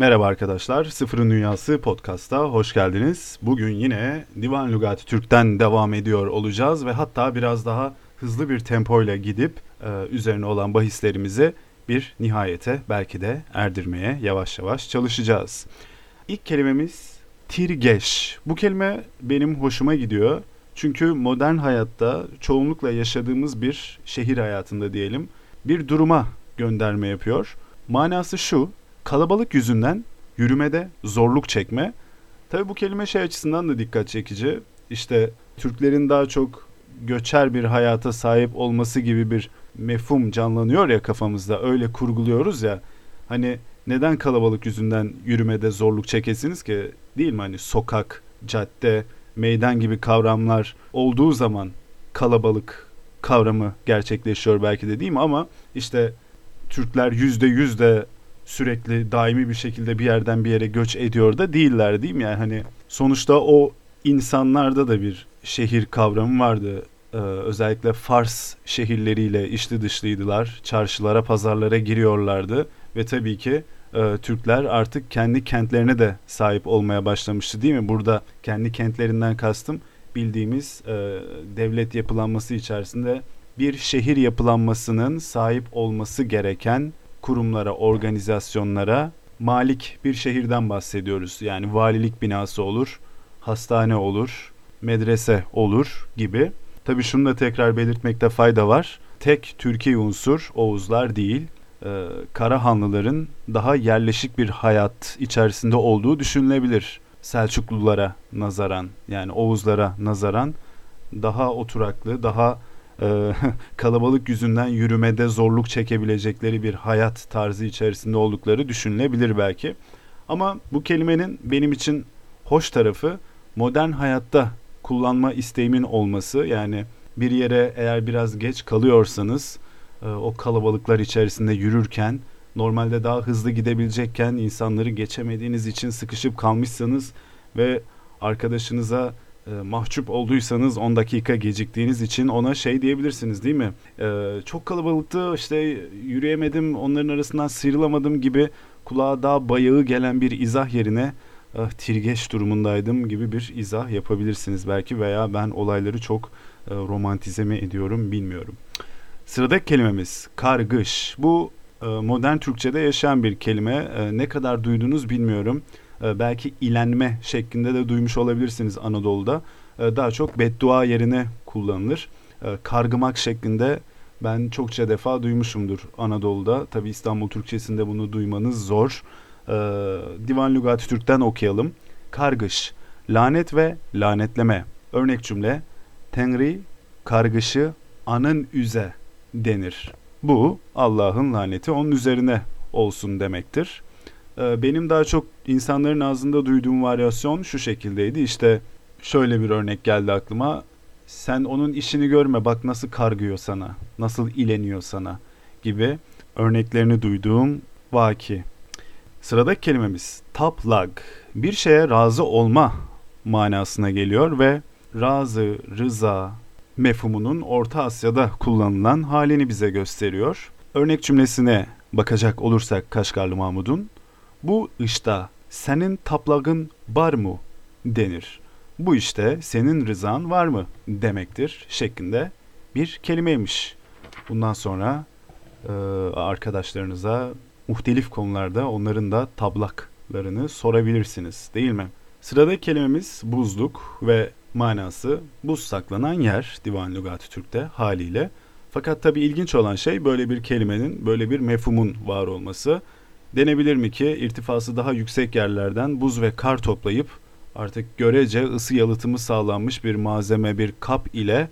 Merhaba arkadaşlar, Sıfırın Dünyası podcast'a hoş geldiniz. Bugün yine Divan Lugati Türk'ten devam ediyor olacağız ve hatta biraz daha hızlı bir tempoyla gidip e, üzerine olan bahislerimizi bir nihayete belki de erdirmeye yavaş yavaş çalışacağız. İlk kelimemiz tirgeş. Bu kelime benim hoşuma gidiyor. Çünkü modern hayatta çoğunlukla yaşadığımız bir şehir hayatında diyelim bir duruma gönderme yapıyor. Manası şu, kalabalık yüzünden yürümede zorluk çekme. Tabi bu kelime şey açısından da dikkat çekici. İşte Türklerin daha çok göçer bir hayata sahip olması gibi bir mefhum canlanıyor ya kafamızda. Öyle kurguluyoruz ya. Hani neden kalabalık yüzünden yürümede zorluk çekesiniz ki? Değil mi? Hani sokak, cadde, meydan gibi kavramlar olduğu zaman kalabalık kavramı gerçekleşiyor belki de değil mi? Ama işte Türkler yüzde yüz de sürekli daimi bir şekilde bir yerden bir yere göç ediyor da değiller değil mi? Yani hani sonuçta o insanlarda da bir şehir kavramı vardı. Ee, özellikle Fars şehirleriyle içli dışlıydılar. Çarşılara, pazarlara giriyorlardı ve tabii ki e, Türkler artık kendi kentlerine de sahip olmaya başlamıştı değil mi? Burada kendi kentlerinden kastım bildiğimiz e, devlet yapılanması içerisinde bir şehir yapılanmasının sahip olması gereken kurumlara, organizasyonlara malik bir şehirden bahsediyoruz. Yani valilik binası olur, hastane olur, medrese olur gibi. Tabii şunu da tekrar belirtmekte fayda var. Tek Türkiye unsur Oğuzlar değil, e, Karahanlıların daha yerleşik bir hayat içerisinde olduğu düşünülebilir. Selçuklulara nazaran yani Oğuzlara nazaran daha oturaklı, daha e, kalabalık yüzünden yürümede zorluk çekebilecekleri bir hayat tarzı içerisinde oldukları düşünülebilir belki. Ama bu kelimenin benim için hoş tarafı modern hayatta kullanma isteğimin olması. Yani bir yere eğer biraz geç kalıyorsanız e, o kalabalıklar içerisinde yürürken normalde daha hızlı gidebilecekken insanları geçemediğiniz için sıkışıp kalmışsanız ve arkadaşınıza e, mahcup olduysanız 10 dakika geciktiğiniz için ona şey diyebilirsiniz değil mi? E, çok kalabalıktı işte yürüyemedim onların arasından sıyrılamadım gibi kulağa daha bayağı gelen bir izah yerine ah, tirgeç durumundaydım gibi bir izah yapabilirsiniz belki veya ben olayları çok e, romantize mi ediyorum bilmiyorum. Sıradaki kelimemiz kargış. Bu e, modern Türkçe'de yaşayan bir kelime. E, ne kadar duydunuz bilmiyorum. E, belki ilenme şeklinde de duymuş olabilirsiniz Anadolu'da. E, daha çok beddua yerine kullanılır. E, kargımak şeklinde ben çokça defa duymuşumdur Anadolu'da. Tabi İstanbul Türkçesinde bunu duymanız zor. Divan Lügati Türk'ten okuyalım. Kargış, lanet ve lanetleme. Örnek cümle, Tenri kargışı anın üze denir. Bu Allah'ın laneti onun üzerine olsun demektir. Ee, benim daha çok insanların ağzında duyduğum varyasyon şu şekildeydi. İşte şöyle bir örnek geldi aklıma. Sen onun işini görme bak nasıl kargıyor sana, nasıl ileniyor sana gibi örneklerini duyduğum vaki. Sıradaki kelimemiz taplag. Bir şeye razı olma manasına geliyor ve razı, rıza mefhumunun Orta Asya'da kullanılan halini bize gösteriyor. Örnek cümlesine bakacak olursak Kaşgarlı Mahmud'un bu işte senin taplagın var mı denir. Bu işte senin rızan var mı demektir şeklinde bir kelimeymiş. Bundan sonra e, arkadaşlarınıza muhtelif konularda onların da tablaklarını sorabilirsiniz değil mi? Sıradaki kelimemiz buzluk ve manası buz saklanan yer Divan Lügati Türk'te haliyle. Fakat tabi ilginç olan şey böyle bir kelimenin, böyle bir mefhumun var olması. Denebilir mi ki irtifası daha yüksek yerlerden buz ve kar toplayıp artık görece ısı yalıtımı sağlanmış bir malzeme bir kap ile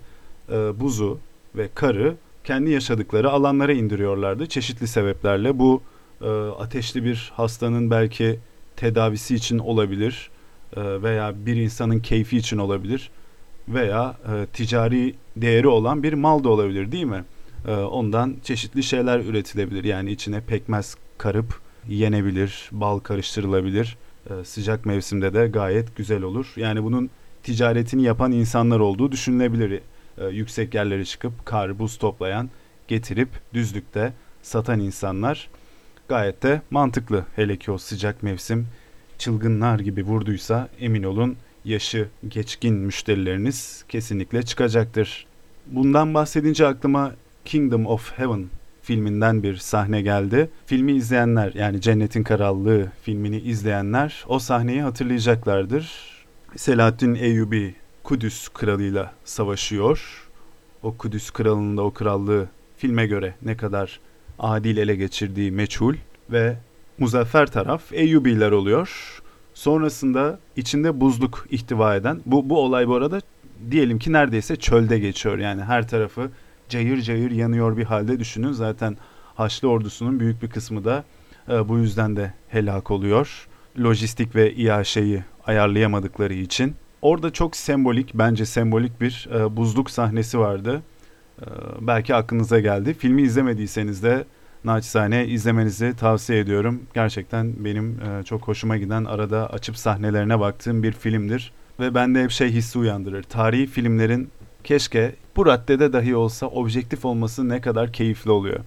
e, buzu ve karı kendi yaşadıkları alanlara indiriyorlardı çeşitli sebeplerle. Bu e, ateşli bir hastanın belki tedavisi için olabilir e, veya bir insanın keyfi için olabilir veya e, ticari değeri olan bir mal da olabilir değil mi? E, ondan çeşitli şeyler üretilebilir. Yani içine pekmez karıp yenebilir, bal karıştırılabilir. E, sıcak mevsimde de gayet güzel olur. Yani bunun ticaretini yapan insanlar olduğu düşünülebilir. E, yüksek yerlere çıkıp kar, buz toplayan, getirip düzlükte satan insanlar gayet de mantıklı. Hele ki o sıcak mevsim çılgınlar gibi vurduysa emin olun yaşı geçkin müşterileriniz kesinlikle çıkacaktır. Bundan bahsedince aklıma Kingdom of Heaven filminden bir sahne geldi. Filmi izleyenler yani Cennetin Krallığı filmini izleyenler o sahneyi hatırlayacaklardır. Selahaddin Eyyubi Kudüs kralıyla savaşıyor. O Kudüs kralının da o krallığı filme göre ne kadar adil ele geçirdiği meçhul ve muzaffer taraf Eyyubiler oluyor. Sonrasında içinde buzluk ihtiva eden bu, bu olay bu arada diyelim ki neredeyse çölde geçiyor. Yani her tarafı cayır cayır yanıyor bir halde düşünün. Zaten Haçlı ordusunun büyük bir kısmı da e, bu yüzden de helak oluyor. Lojistik ve iaşeyi ayarlayamadıkları için. Orada çok sembolik, bence sembolik bir e, buzluk sahnesi vardı. E, belki aklınıza geldi. Filmi izlemediyseniz de naçizane izlemenizi tavsiye ediyorum. Gerçekten benim e, çok hoşuma giden arada açıp sahnelerine baktığım bir filmdir. Ve bende hep şey hissi uyandırır. Tarihi filmlerin keşke bu raddede dahi olsa objektif olması ne kadar keyifli oluyor.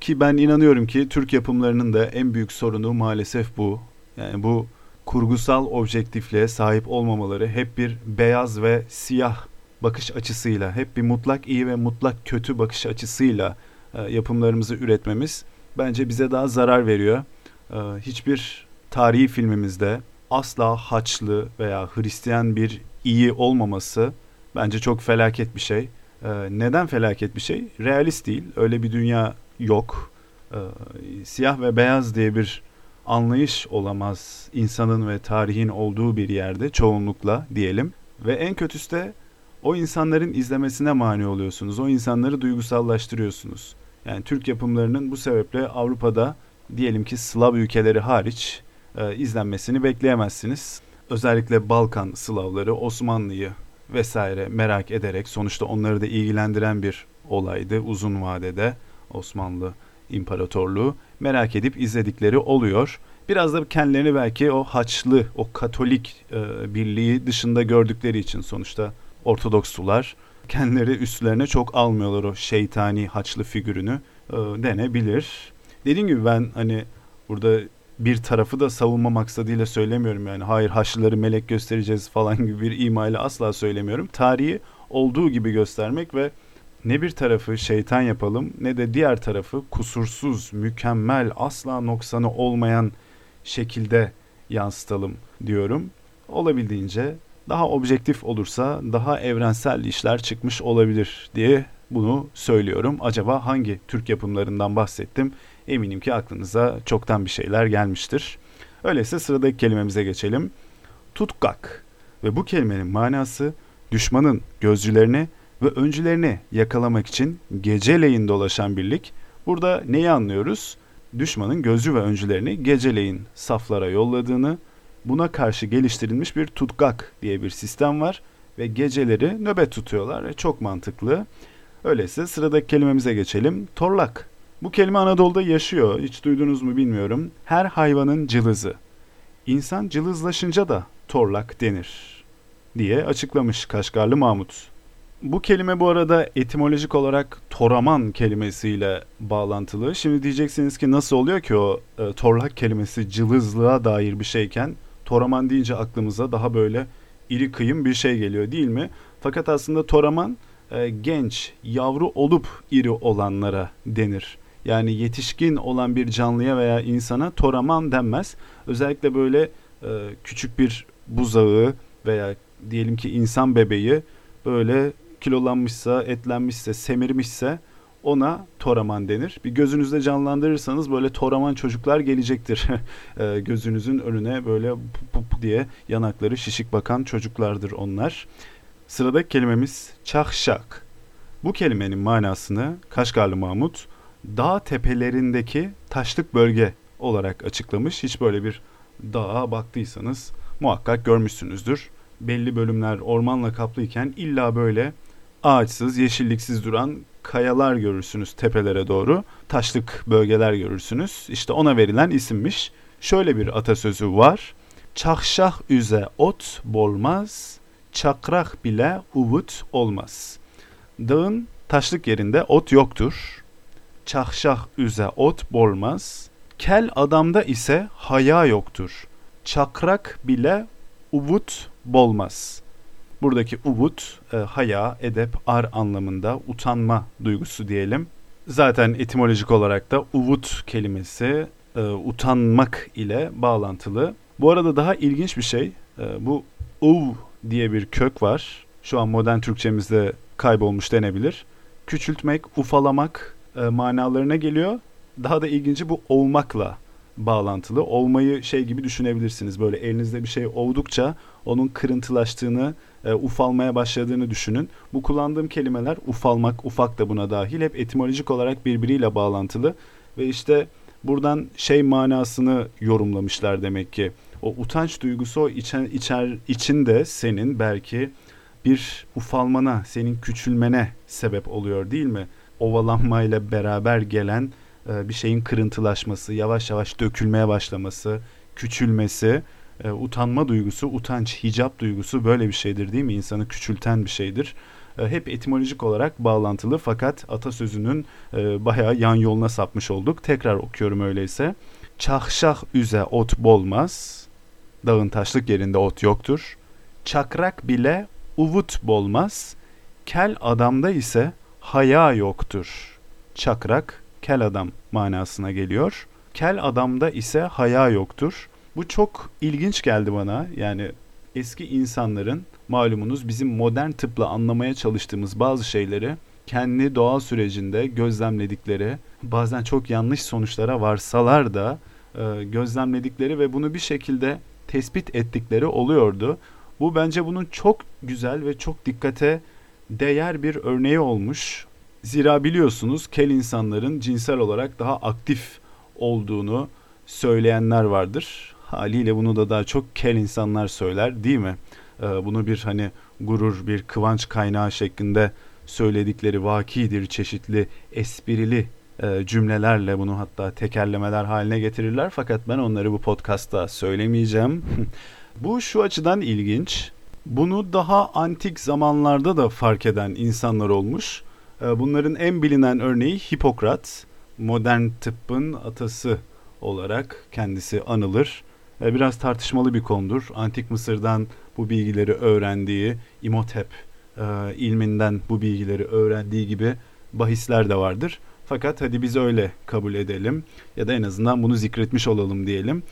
Ki ben inanıyorum ki Türk yapımlarının da en büyük sorunu maalesef bu. Yani bu kurgusal objektifliğe sahip olmamaları hep bir beyaz ve siyah bakış açısıyla, hep bir mutlak iyi ve mutlak kötü bakış açısıyla e, yapımlarımızı üretmemiz bence bize daha zarar veriyor. E, hiçbir tarihi filmimizde asla haçlı veya Hristiyan bir iyi olmaması bence çok felaket bir şey. E, neden felaket bir şey? Realist değil. Öyle bir dünya yok. Siyah ve beyaz diye bir anlayış olamaz insanın ve tarihin olduğu bir yerde çoğunlukla diyelim. Ve en kötüsü de o insanların izlemesine mani oluyorsunuz. O insanları duygusallaştırıyorsunuz. Yani Türk yapımlarının bu sebeple Avrupa'da diyelim ki Slav ülkeleri hariç e, izlenmesini bekleyemezsiniz. Özellikle Balkan Slavları Osmanlı'yı vesaire merak ederek sonuçta onları da ilgilendiren bir olaydı uzun vadede Osmanlı İmparatorluğu merak edip izledikleri oluyor. Biraz da kendilerini belki o Haçlı, o Katolik e, birliği dışında gördükleri için sonuçta Ortodokslular kendileri üstlerine çok almıyorlar o şeytani haçlı figürünü e, denebilir. Dediğim gibi ben hani burada bir tarafı da savunma maksadıyla söylemiyorum yani hayır haçlıları melek göstereceğiz falan gibi bir imayla asla söylemiyorum. Tarihi olduğu gibi göstermek ve ne bir tarafı şeytan yapalım ne de diğer tarafı kusursuz, mükemmel, asla noksanı olmayan şekilde yansıtalım diyorum. Olabildiğince daha objektif olursa daha evrensel işler çıkmış olabilir diye bunu söylüyorum. Acaba hangi Türk yapımlarından bahsettim? Eminim ki aklınıza çoktan bir şeyler gelmiştir. Öyleyse sıradaki kelimemize geçelim. Tutkak ve bu kelimenin manası düşmanın gözcülerini ve öncülerini yakalamak için geceleyin dolaşan birlik. Burada neyi anlıyoruz? Düşmanın gözcü ve öncülerini geceleyin saflara yolladığını, Buna karşı geliştirilmiş bir tutkak diye bir sistem var ve geceleri nöbet tutuyorlar. E, çok mantıklı. Öyleyse sıradaki kelimemize geçelim. Torlak. Bu kelime Anadolu'da yaşıyor. Hiç duydunuz mu bilmiyorum. Her hayvanın cılızı. İnsan cılızlaşınca da torlak denir diye açıklamış Kaşgarlı Mahmut. Bu kelime bu arada etimolojik olarak toraman kelimesiyle bağlantılı. Şimdi diyeceksiniz ki nasıl oluyor ki o e, torlak kelimesi cılızlığa dair bir şeyken Toraman deyince aklımıza daha böyle iri kıyım bir şey geliyor değil mi? Fakat aslında toraman e, genç, yavru olup iri olanlara denir. Yani yetişkin olan bir canlıya veya insana toraman denmez. Özellikle böyle e, küçük bir buzağı veya diyelim ki insan bebeği böyle kilolanmışsa, etlenmişse, semirmişse ona toraman denir. Bir gözünüzde canlandırırsanız böyle toraman çocuklar gelecektir. e, gözünüzün önüne böyle pup pup diye yanakları şişik bakan çocuklardır onlar. Sıradaki kelimemiz çahşak. Bu kelimenin manasını Kaşgarlı Mahmut dağ tepelerindeki taşlık bölge olarak açıklamış. Hiç böyle bir dağa baktıysanız muhakkak görmüşsünüzdür. Belli bölümler ormanla kaplıyken illa böyle ağaçsız, yeşilliksiz duran kayalar görürsünüz tepelere doğru. Taşlık bölgeler görürsünüz. İşte ona verilen isimmiş. Şöyle bir atasözü var. Çakşah üze ot bolmaz, çakrak bile uvut olmaz. Dağın taşlık yerinde ot yoktur. Çakşah üze ot bolmaz. Kel adamda ise haya yoktur. Çakrak bile uvut bolmaz. Buradaki uvut, e, haya, edep, ar anlamında utanma duygusu diyelim. Zaten etimolojik olarak da uvut kelimesi e, utanmak ile bağlantılı. Bu arada daha ilginç bir şey, e, bu uv diye bir kök var. Şu an modern Türkçemizde kaybolmuş denebilir. Küçültmek, ufalamak e, manalarına geliyor. Daha da ilginci bu ovmakla bağlantılı. Ovmayı şey gibi düşünebilirsiniz. Böyle elinizde bir şey ovdukça onun kırıntılaştığını, e, ufalmaya başladığını düşünün. Bu kullandığım kelimeler ufalmak, ufak da buna dahil. Hep etimolojik olarak birbiriyle bağlantılı. Ve işte buradan şey manasını yorumlamışlar demek ki. O utanç duygusu o içen, içer, içinde senin belki bir ufalmana, senin küçülmene sebep oluyor değil mi? Ovalanmayla beraber gelen e, bir şeyin kırıntılaşması, yavaş yavaş dökülmeye başlaması, küçülmesi, e, utanma duygusu, utanç, hicap duygusu böyle bir şeydir değil mi? İnsanı küçülten bir şeydir. E, hep etimolojik olarak bağlantılı fakat atasözünün bayağı yan yoluna sapmış olduk. Tekrar okuyorum öyleyse. Çahşah üze ot bolmaz, dağın taşlık yerinde ot yoktur. Çakrak bile uvut bolmaz, kel adamda ise haya yoktur. Çakrak kel adam manasına geliyor. Kel adamda ise haya yoktur. Bu çok ilginç geldi bana. Yani eski insanların malumunuz bizim modern tıpla anlamaya çalıştığımız bazı şeyleri kendi doğal sürecinde gözlemledikleri, bazen çok yanlış sonuçlara varsalar da e, gözlemledikleri ve bunu bir şekilde tespit ettikleri oluyordu. Bu bence bunun çok güzel ve çok dikkate değer bir örneği olmuş. Zira biliyorsunuz kel insanların cinsel olarak daha aktif olduğunu söyleyenler vardır. Haliyle bunu da daha çok kel insanlar söyler değil mi? Ee, bunu bir hani gurur, bir kıvanç kaynağı şeklinde söyledikleri vakidir çeşitli esprili e, cümlelerle bunu hatta tekerlemeler haline getirirler. Fakat ben onları bu podcastta söylemeyeceğim. bu şu açıdan ilginç. Bunu daha antik zamanlarda da fark eden insanlar olmuş. Ee, bunların en bilinen örneği Hipokrat. Modern tıbbın atası olarak kendisi anılır. Ee, biraz tartışmalı bir konudur. Antik Mısır'dan bu bilgileri öğrendiği, İmhotep e, ilminden bu bilgileri öğrendiği gibi bahisler de vardır. Fakat hadi biz öyle kabul edelim ya da en azından bunu zikretmiş olalım diyelim.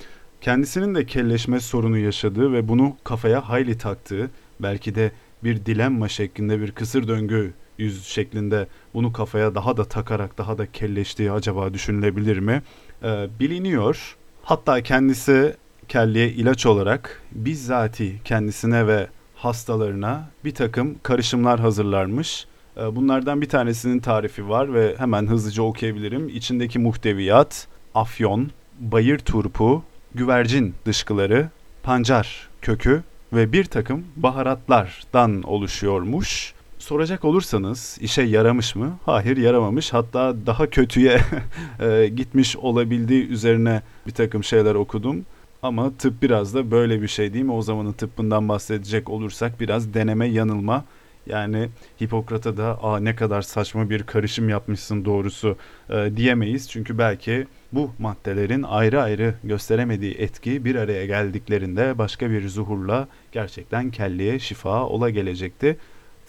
Kendisinin de kelleşme sorunu yaşadığı ve bunu kafaya hayli taktığı, belki de bir dilemma şeklinde bir kısır döngü yüz şeklinde bunu kafaya daha da takarak daha da kelleştiği acaba düşünülebilir mi? Ee, biliniyor. Hatta kendisi kelliye ilaç olarak bizzati kendisine ve hastalarına bir takım karışımlar hazırlarmış. Ee, bunlardan bir tanesinin tarifi var ve hemen hızlıca okuyabilirim. İçindeki muhteviyat, afyon, bayır turpu, güvercin dışkıları, pancar kökü ve bir takım baharatlardan oluşuyormuş soracak olursanız işe yaramış mı? Hayır yaramamış. Hatta daha kötüye e, gitmiş olabildiği üzerine bir takım şeyler okudum. Ama tıp biraz da böyle bir şey değil mi? O zamanın tıbbından bahsedecek olursak biraz deneme yanılma. Yani Hipokrat'a da Aa, ne kadar saçma bir karışım yapmışsın doğrusu e, diyemeyiz. Çünkü belki bu maddelerin ayrı ayrı gösteremediği etki bir araya geldiklerinde başka bir zuhurla gerçekten kelleye şifa ola gelecekti.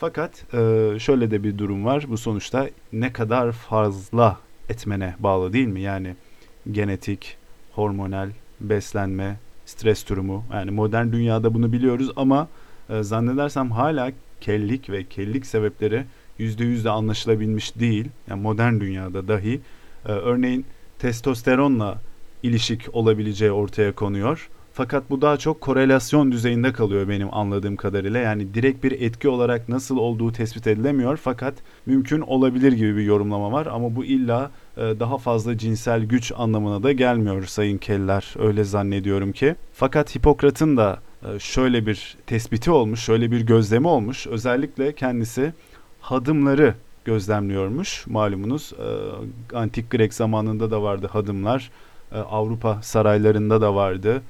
Fakat e, şöyle de bir durum var. Bu sonuçta ne kadar fazla etmene bağlı değil mi? Yani genetik, hormonal, beslenme, stres durumu. Yani modern dünyada bunu biliyoruz ama e, zannedersem hala kellik ve kellik sebepleri %100 de anlaşılabilmiş değil. Yani modern dünyada dahi e, örneğin testosteronla ilişik olabileceği ortaya konuyor. Fakat bu daha çok korelasyon düzeyinde kalıyor benim anladığım kadarıyla. Yani direkt bir etki olarak nasıl olduğu tespit edilemiyor fakat mümkün olabilir gibi bir yorumlama var ama bu illa e, daha fazla cinsel güç anlamına da gelmiyor sayın keller öyle zannediyorum ki. Fakat Hipokrat'ın da e, şöyle bir tespiti olmuş, şöyle bir gözlemi olmuş. Özellikle kendisi hadımları gözlemliyormuş. Malumunuz e, antik Grek zamanında da vardı hadımlar. Avrupa saraylarında da vardı.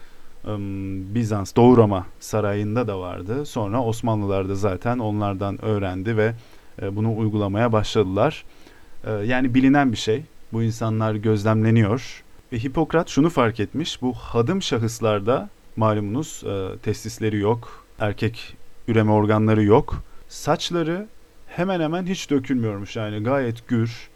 Bizans, Doğu Roma sarayında da vardı. Sonra Osmanlılar da zaten onlardan öğrendi ve e, bunu uygulamaya başladılar. E, yani bilinen bir şey. Bu insanlar gözlemleniyor. Ve Hipokrat şunu fark etmiş. Bu hadım şahıslarda malumunuz e, testisleri yok. Erkek üreme organları yok. Saçları hemen hemen hiç dökülmüyormuş. Yani gayet gür,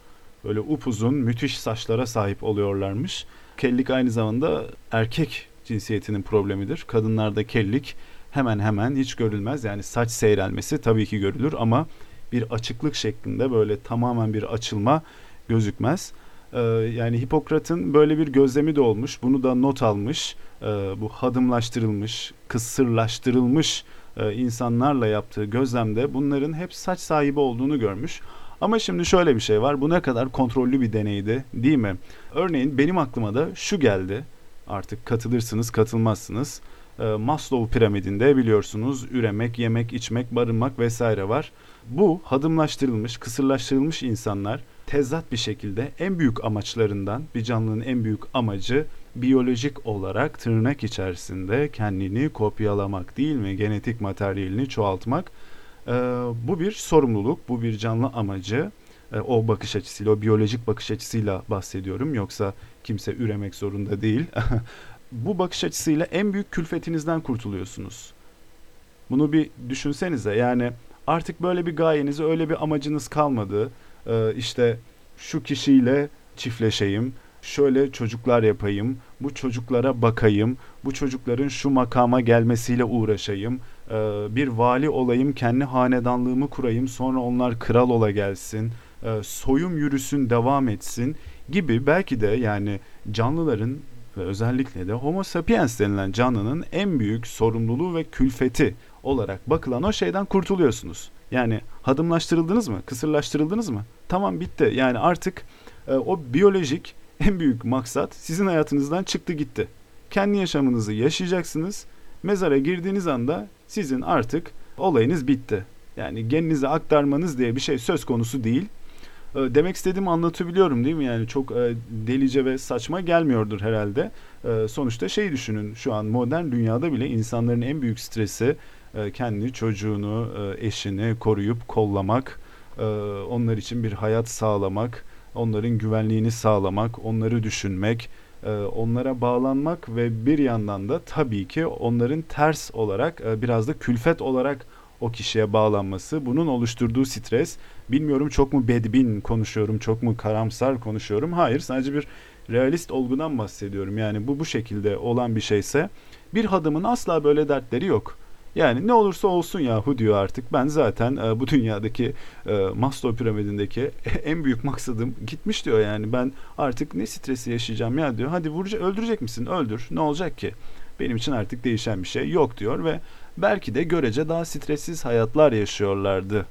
böyle upuzun, müthiş saçlara sahip oluyorlarmış. Kellik aynı zamanda erkek cinsiyetinin problemidir. Kadınlarda kellik hemen hemen hiç görülmez. Yani saç seyrelmesi tabii ki görülür ama bir açıklık şeklinde böyle tamamen bir açılma gözükmez. Ee, yani Hipokrat'ın böyle bir gözlemi de olmuş. Bunu da not almış. Ee, bu hadımlaştırılmış, kısırlaştırılmış e, insanlarla yaptığı gözlemde bunların hep saç sahibi olduğunu görmüş. Ama şimdi şöyle bir şey var. Bu ne kadar kontrollü bir deneydi değil mi? Örneğin benim aklıma da şu geldi. Artık katılırsınız katılmazsınız. E, Maslow piramidinde biliyorsunuz üremek, yemek, içmek, barınmak vesaire var. Bu hadımlaştırılmış, kısırlaştırılmış insanlar tezat bir şekilde en büyük amaçlarından bir canlının en büyük amacı biyolojik olarak tırnak içerisinde kendini kopyalamak değil mi? Genetik materyalini çoğaltmak. Ee, bu bir sorumluluk, bu bir canlı amacı. Ee, o bakış açısıyla, o biyolojik bakış açısıyla bahsediyorum. Yoksa kimse üremek zorunda değil. bu bakış açısıyla en büyük külfetinizden kurtuluyorsunuz. Bunu bir düşünsenize. Yani artık böyle bir gayeniz, öyle bir amacınız kalmadı. Ee, işte şu kişiyle çiftleşeyim, şöyle çocuklar yapayım, bu çocuklara bakayım, bu çocukların şu makama gelmesiyle uğraşayım, e, bir vali olayım, kendi hanedanlığımı kurayım, sonra onlar kral ola gelsin, e, soyum yürüsün, devam etsin gibi belki de yani canlıların ve özellikle de Homo sapiens denilen canlının en büyük sorumluluğu ve külfeti olarak bakılan o şeyden kurtuluyorsunuz. Yani hadımlaştırıldınız mı? Kısırlaştırıldınız mı? Tamam bitti. Yani artık e, o biyolojik en büyük maksat sizin hayatınızdan çıktı gitti. Kendi yaşamınızı yaşayacaksınız. Mezara girdiğiniz anda sizin artık olayınız bitti. Yani geninize aktarmanız diye bir şey söz konusu değil. E, demek istediğimi anlatabiliyorum değil mi? Yani çok e, delice ve saçma gelmiyordur herhalde. E, sonuçta şey düşünün şu an modern dünyada bile insanların en büyük stresi kendi çocuğunu, eşini koruyup kollamak, onlar için bir hayat sağlamak, onların güvenliğini sağlamak, onları düşünmek, onlara bağlanmak ve bir yandan da tabii ki onların ters olarak biraz da külfet olarak o kişiye bağlanması, bunun oluşturduğu stres. Bilmiyorum çok mu bedbin konuşuyorum, çok mu karamsar konuşuyorum. Hayır, sadece bir realist olgudan bahsediyorum. Yani bu bu şekilde olan bir şeyse bir hadımın asla böyle dertleri yok. Yani ne olursa olsun yahu diyor artık. Ben zaten e, bu dünyadaki e, Maslow piramidindeki en büyük maksadım gitmiş diyor yani. Ben artık ne stresi yaşayacağım ya diyor. Hadi vuracak, öldürecek misin? Öldür. Ne olacak ki? Benim için artık değişen bir şey yok diyor ve belki de görece daha stressiz hayatlar yaşıyorlardı.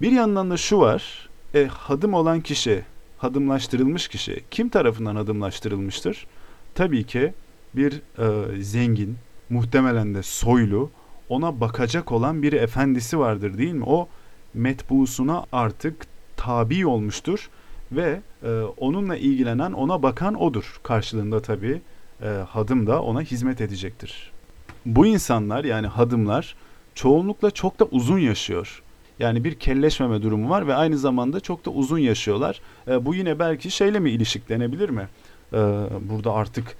Bir yandan da şu var. E, hadım olan kişi, hadımlaştırılmış kişi kim tarafından hadımlaştırılmıştır? Tabii ki bir e, zengin, muhtemelen de soylu, ona bakacak olan bir efendisi vardır değil mi? O metbuusuna artık tabi olmuştur ve e, onunla ilgilenen, ona bakan odur. Karşılığında tabii e, hadım da ona hizmet edecektir. Bu insanlar yani hadımlar çoğunlukla çok da uzun yaşıyor. Yani bir kelleşmeme durumu var ve aynı zamanda çok da uzun yaşıyorlar. E, bu yine belki şeyle mi ilişiklenebilir mi? E, burada artık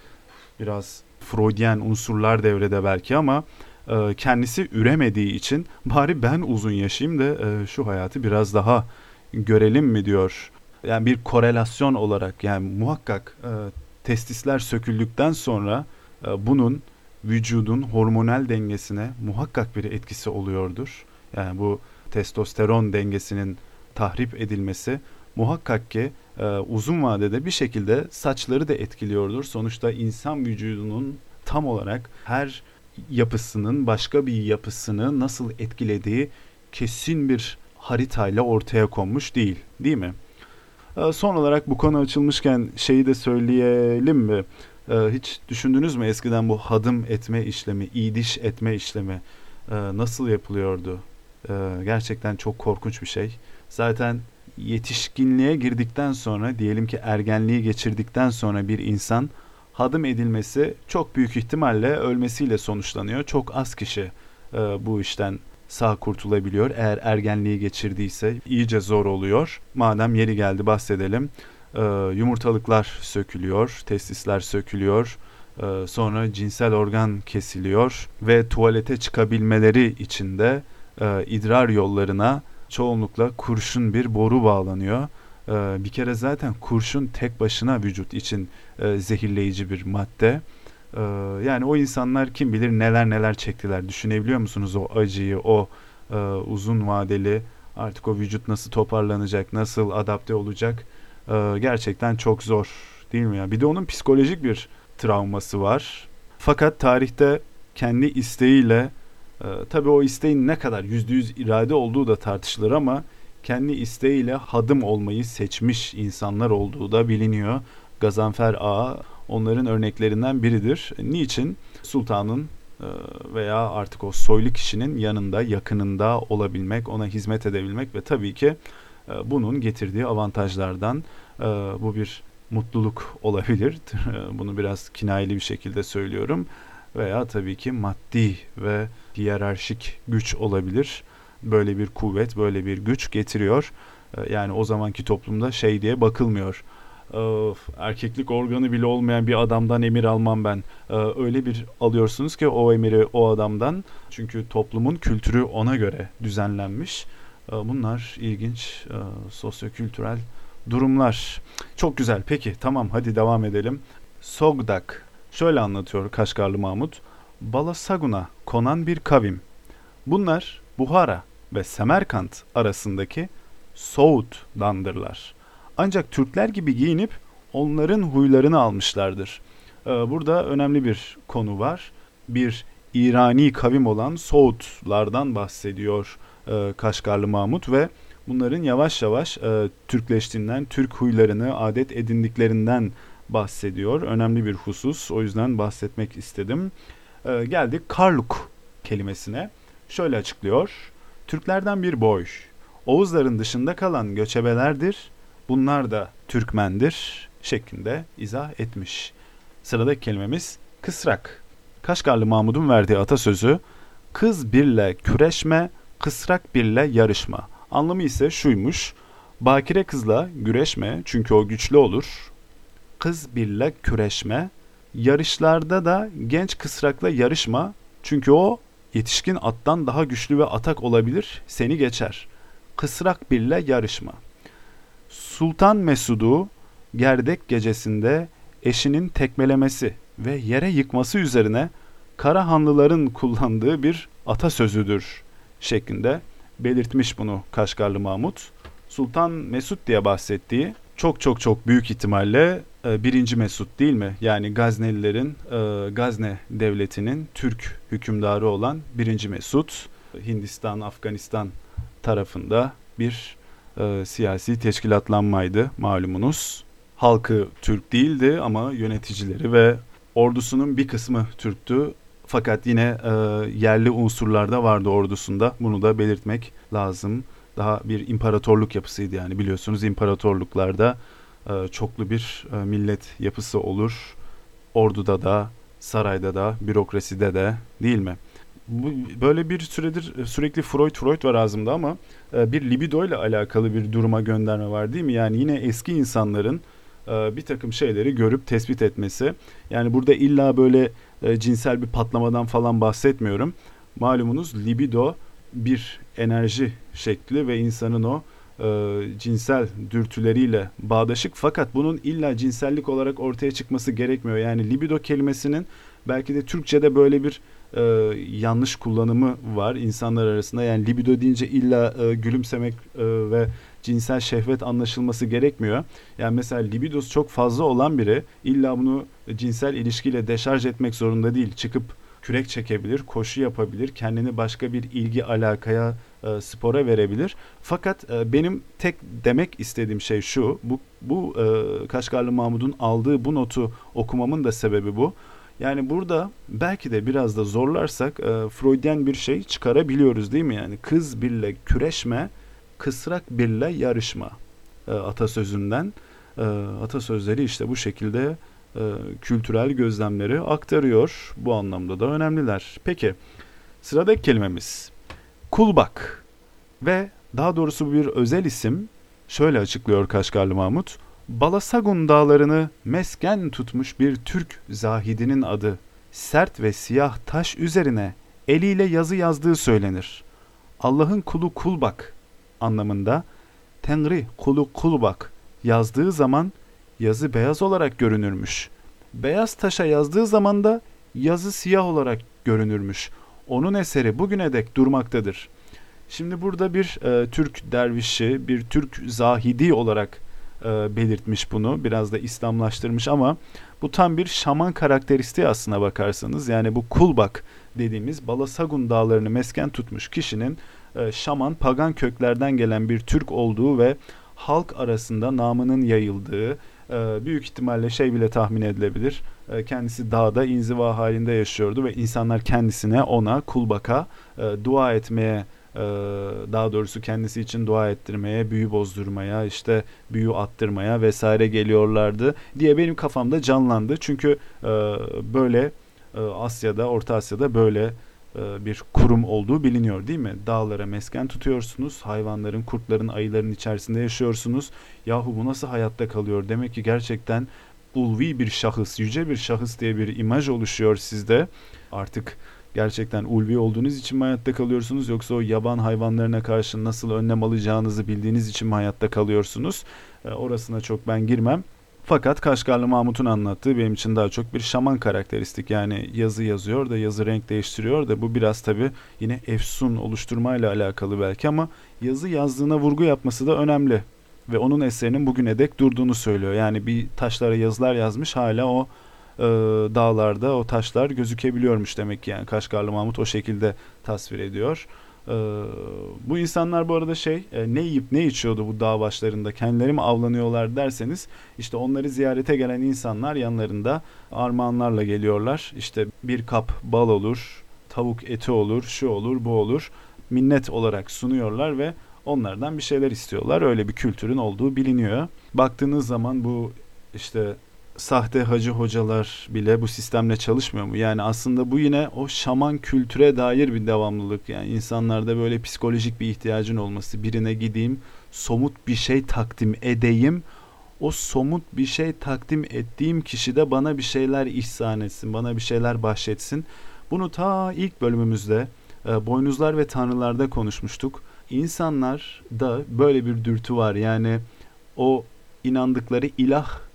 biraz Freudyen unsurlar devrede belki ama e, kendisi üremediği için bari ben uzun yaşayayım da e, şu hayatı biraz daha görelim mi diyor. Yani bir korelasyon olarak yani muhakkak e, testisler söküldükten sonra e, bunun vücudun hormonal dengesine muhakkak bir etkisi oluyordur. Yani bu testosteron dengesinin tahrip edilmesi muhakkak ki e, uzun vadede bir şekilde saçları da etkiliyordur. Sonuçta insan vücudunun tam olarak her yapısının başka bir yapısını nasıl etkilediği kesin bir haritayla ortaya konmuş değil, değil mi? E, son olarak bu konu açılmışken şeyi de söyleyelim mi? E, hiç düşündünüz mü eskiden bu hadım etme işlemi, idiş etme işlemi e, nasıl yapılıyordu? E, gerçekten çok korkunç bir şey. Zaten yetişkinliğe girdikten sonra diyelim ki ergenliği geçirdikten sonra bir insan hadım edilmesi çok büyük ihtimalle ölmesiyle sonuçlanıyor. Çok az kişi e, bu işten sağ kurtulabiliyor. Eğer ergenliği geçirdiyse iyice zor oluyor. Madem yeri geldi bahsedelim. E, yumurtalıklar sökülüyor, testisler sökülüyor. E, sonra cinsel organ kesiliyor ve tuvalete çıkabilmeleri için de e, idrar yollarına çoğunlukla kurşun bir boru bağlanıyor. Bir kere zaten kurşun tek başına vücut için zehirleyici bir madde. Yani o insanlar kim bilir neler neler çektiler. Düşünebiliyor musunuz o acıyı, o uzun vadeli artık o vücut nasıl toparlanacak, nasıl adapte olacak? E, gerçekten çok zor değil mi ya? Bir de onun psikolojik bir travması var. Fakat tarihte kendi isteğiyle e, tabii o isteğin ne kadar yüzde yüz irade olduğu da tartışılır ama kendi isteğiyle hadım olmayı seçmiş insanlar olduğu da biliniyor. Gazanfer Ağa onların örneklerinden biridir. Niçin? Sultanın e, veya artık o soylu kişinin yanında, yakınında olabilmek, ona hizmet edebilmek ve tabii ki bunun getirdiği avantajlardan e, bu bir mutluluk olabilir. Bunu biraz kinayeli bir şekilde söylüyorum. Veya tabii ki maddi ve hiyerarşik güç olabilir. Böyle bir kuvvet, böyle bir güç getiriyor. Yani o zamanki toplumda şey diye bakılmıyor Of, erkeklik organı bile olmayan bir adamdan emir almam ben. Ee, öyle bir alıyorsunuz ki o emiri o adamdan. Çünkü toplumun kültürü ona göre düzenlenmiş. Ee, bunlar ilginç e, sosyokültürel durumlar. Çok güzel. Peki tamam hadi devam edelim. Sogdak şöyle anlatıyor Kaşgarlı Mahmut. Balasaguna konan bir kavim. Bunlar Buhara ve Semerkant arasındaki Soğut'dandırlar. Ancak Türkler gibi giyinip onların huylarını almışlardır. Ee, burada önemli bir konu var. Bir İrani kavim olan Soğutlardan bahsediyor e, Kaşgarlı Mahmut ve bunların yavaş yavaş e, Türkleştiğinden, Türk huylarını, adet edindiklerinden bahsediyor. Önemli bir husus. O yüzden bahsetmek istedim. E, geldik Karluk kelimesine. Şöyle açıklıyor. Türklerden bir boy. Oğuzların dışında kalan göçebelerdir bunlar da Türkmendir şeklinde izah etmiş. Sıradaki kelimemiz kısrak. Kaşgarlı Mahmud'un verdiği atasözü kız birle küreşme, kısrak birle yarışma. Anlamı ise şuymuş. Bakire kızla güreşme çünkü o güçlü olur. Kız birle küreşme. Yarışlarda da genç kısrakla yarışma çünkü o yetişkin attan daha güçlü ve atak olabilir, seni geçer. Kısrak birle yarışma. Sultan Mesud'u gerdek gecesinde eşinin tekmelemesi ve yere yıkması üzerine Karahanlıların kullandığı bir atasözüdür şeklinde belirtmiş bunu Kaşgarlı Mahmut. Sultan Mesud diye bahsettiği çok çok çok büyük ihtimalle e, birinci Mesud değil mi? Yani Gaznelilerin e, Gazne devletinin Türk hükümdarı olan birinci Mesud Hindistan, Afganistan tarafında bir e, siyasi teşkilatlanmaydı malumunuz. Halkı Türk değildi ama yöneticileri ve ordusunun bir kısmı Türktü. Fakat yine e, yerli unsurlar da vardı ordusunda. Bunu da belirtmek lazım. Daha bir imparatorluk yapısıydı yani biliyorsunuz imparatorluklarda e, çoklu bir e, millet yapısı olur. Orduda da, sarayda da, bürokraside de değil mi? bu, böyle bir süredir e, sürekli Freud Freud var ağzımda ama e, bir libido ile alakalı bir duruma gönderme var değil mi? Yani yine eski insanların e, bir takım şeyleri görüp tespit etmesi. Yani burada illa böyle cinsel bir patlamadan falan bahsetmiyorum. Malumunuz libido bir enerji şekli ve insanın o e, cinsel dürtüleriyle bağdaşık fakat bunun illa cinsellik olarak ortaya çıkması gerekmiyor. Yani libido kelimesinin belki de Türkçe'de böyle bir e, yanlış kullanımı var insanlar arasında. Yani libido deyince illa e, gülümsemek e, ve cinsel şehvet anlaşılması gerekmiyor. Yani mesela libidosu çok fazla olan biri illa bunu cinsel ilişkiyle deşarj etmek zorunda değil. Çıkıp kürek çekebilir, koşu yapabilir, kendini başka bir ilgi alakaya e, spora verebilir. Fakat e, benim tek demek istediğim şey şu. Bu bu e, Kaşgarlı Mahmud'un aldığı bu notu okumamın da sebebi bu. Yani burada belki de biraz da zorlarsak e, Freudian bir şey çıkarabiliyoruz değil mi? Yani kız birle küreşme, kısrak birle yarışma e, atasözünden. E, atasözleri işte bu şekilde e, kültürel gözlemleri aktarıyor. Bu anlamda da önemliler. Peki sıradaki kelimemiz kulbak ve daha doğrusu bir özel isim şöyle açıklıyor Kaşgarlı Mahmut. Balasagun dağlarını mesken tutmuş bir Türk zahidinin adı sert ve siyah taş üzerine eliyle yazı yazdığı söylenir. Allah'ın kulu kulbak anlamında Tenri kulu kulbak yazdığı zaman yazı beyaz olarak görünürmüş. Beyaz taşa yazdığı zaman da yazı siyah olarak görünürmüş. Onun eseri bugüne dek durmaktadır. Şimdi burada bir e, Türk dervişi, bir Türk zahidi olarak e, belirtmiş bunu. Biraz da İslamlaştırmış ama bu tam bir şaman karakteristiği aslına bakarsanız. Yani bu kulbak dediğimiz Balasagun dağlarını mesken tutmuş kişinin şaman, pagan köklerden gelen bir Türk olduğu ve halk arasında namının yayıldığı, e, büyük ihtimalle şey bile tahmin edilebilir. E, kendisi dağda inziva halinde yaşıyordu ve insanlar kendisine, ona, kulbaka e, dua etmeye daha doğrusu kendisi için dua ettirmeye, büyü bozdurmaya, işte büyü attırmaya vesaire geliyorlardı diye benim kafamda canlandı. Çünkü e, böyle e, Asya'da, Orta Asya'da böyle e, bir kurum olduğu biliniyor değil mi? Dağlara mesken tutuyorsunuz, hayvanların, kurtların, ayıların içerisinde yaşıyorsunuz. Yahu bu nasıl hayatta kalıyor? Demek ki gerçekten ulvi bir şahıs, yüce bir şahıs diye bir imaj oluşuyor sizde. Artık gerçekten ulvi olduğunuz için mi hayatta kalıyorsunuz yoksa o yaban hayvanlarına karşı nasıl önlem alacağınızı bildiğiniz için mi hayatta kalıyorsunuz? E, orasına çok ben girmem. Fakat Kaşgarlı Mahmut'un anlattığı benim için daha çok bir şaman karakteristik. Yani yazı yazıyor da yazı renk değiştiriyor da bu biraz tabi yine efsun oluşturmayla alakalı belki ama yazı yazdığına vurgu yapması da önemli. Ve onun eserinin bugüne dek durduğunu söylüyor. Yani bir taşlara yazılar yazmış hala o e, dağlarda o taşlar gözükebiliyormuş demek ki yani Kaşgarlı Mahmut o şekilde tasvir ediyor. E, bu insanlar bu arada şey e, ne yiyip ne içiyordu bu dağ başlarında kendileri mi avlanıyorlar derseniz işte onları ziyarete gelen insanlar yanlarında armağanlarla geliyorlar. İşte bir kap bal olur, tavuk eti olur, şu olur, bu olur. Minnet olarak sunuyorlar ve onlardan bir şeyler istiyorlar. Öyle bir kültürün olduğu biliniyor. Baktığınız zaman bu işte sahte hacı hocalar bile bu sistemle çalışmıyor mu? Yani aslında bu yine o şaman kültüre dair bir devamlılık. Yani insanlarda böyle psikolojik bir ihtiyacın olması. Birine gideyim, somut bir şey takdim edeyim. O somut bir şey takdim ettiğim kişi de bana bir şeyler ihsan etsin, bana bir şeyler bahşetsin. Bunu ta ilk bölümümüzde e, Boynuzlar ve Tanrılar'da konuşmuştuk. İnsanlar da böyle bir dürtü var. Yani o inandıkları ilah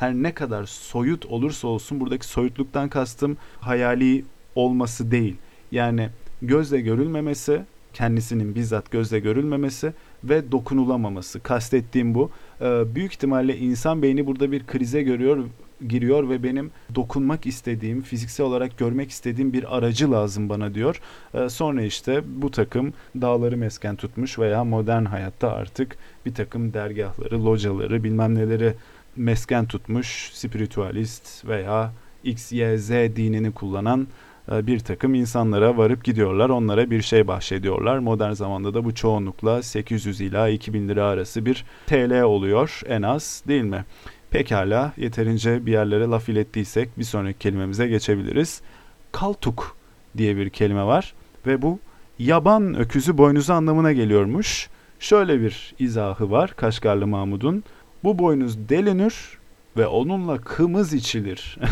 her ne kadar soyut olursa olsun buradaki soyutluktan kastım hayali olması değil. Yani gözle görülmemesi, kendisinin bizzat gözle görülmemesi ve dokunulamaması. Kastettiğim bu. Ee, büyük ihtimalle insan beyni burada bir krize görüyor giriyor ve benim dokunmak istediğim, fiziksel olarak görmek istediğim bir aracı lazım bana diyor. Ee, sonra işte bu takım dağları mesken tutmuş veya modern hayatta artık bir takım dergahları, locaları, bilmem neleri mesken tutmuş spiritüalist veya X, Y, Z dinini kullanan e, bir takım insanlara varıp gidiyorlar. Onlara bir şey bahşediyorlar. Modern zamanda da bu çoğunlukla 800 ila 2000 lira arası bir TL oluyor en az değil mi? Pekala yeterince bir yerlere laf ilettiysek bir sonraki kelimemize geçebiliriz. Kaltuk diye bir kelime var ve bu yaban öküzü boynuzu anlamına geliyormuş. Şöyle bir izahı var Kaşgarlı Mahmud'un. Bu boynuz delinir ve onunla kımız içilir.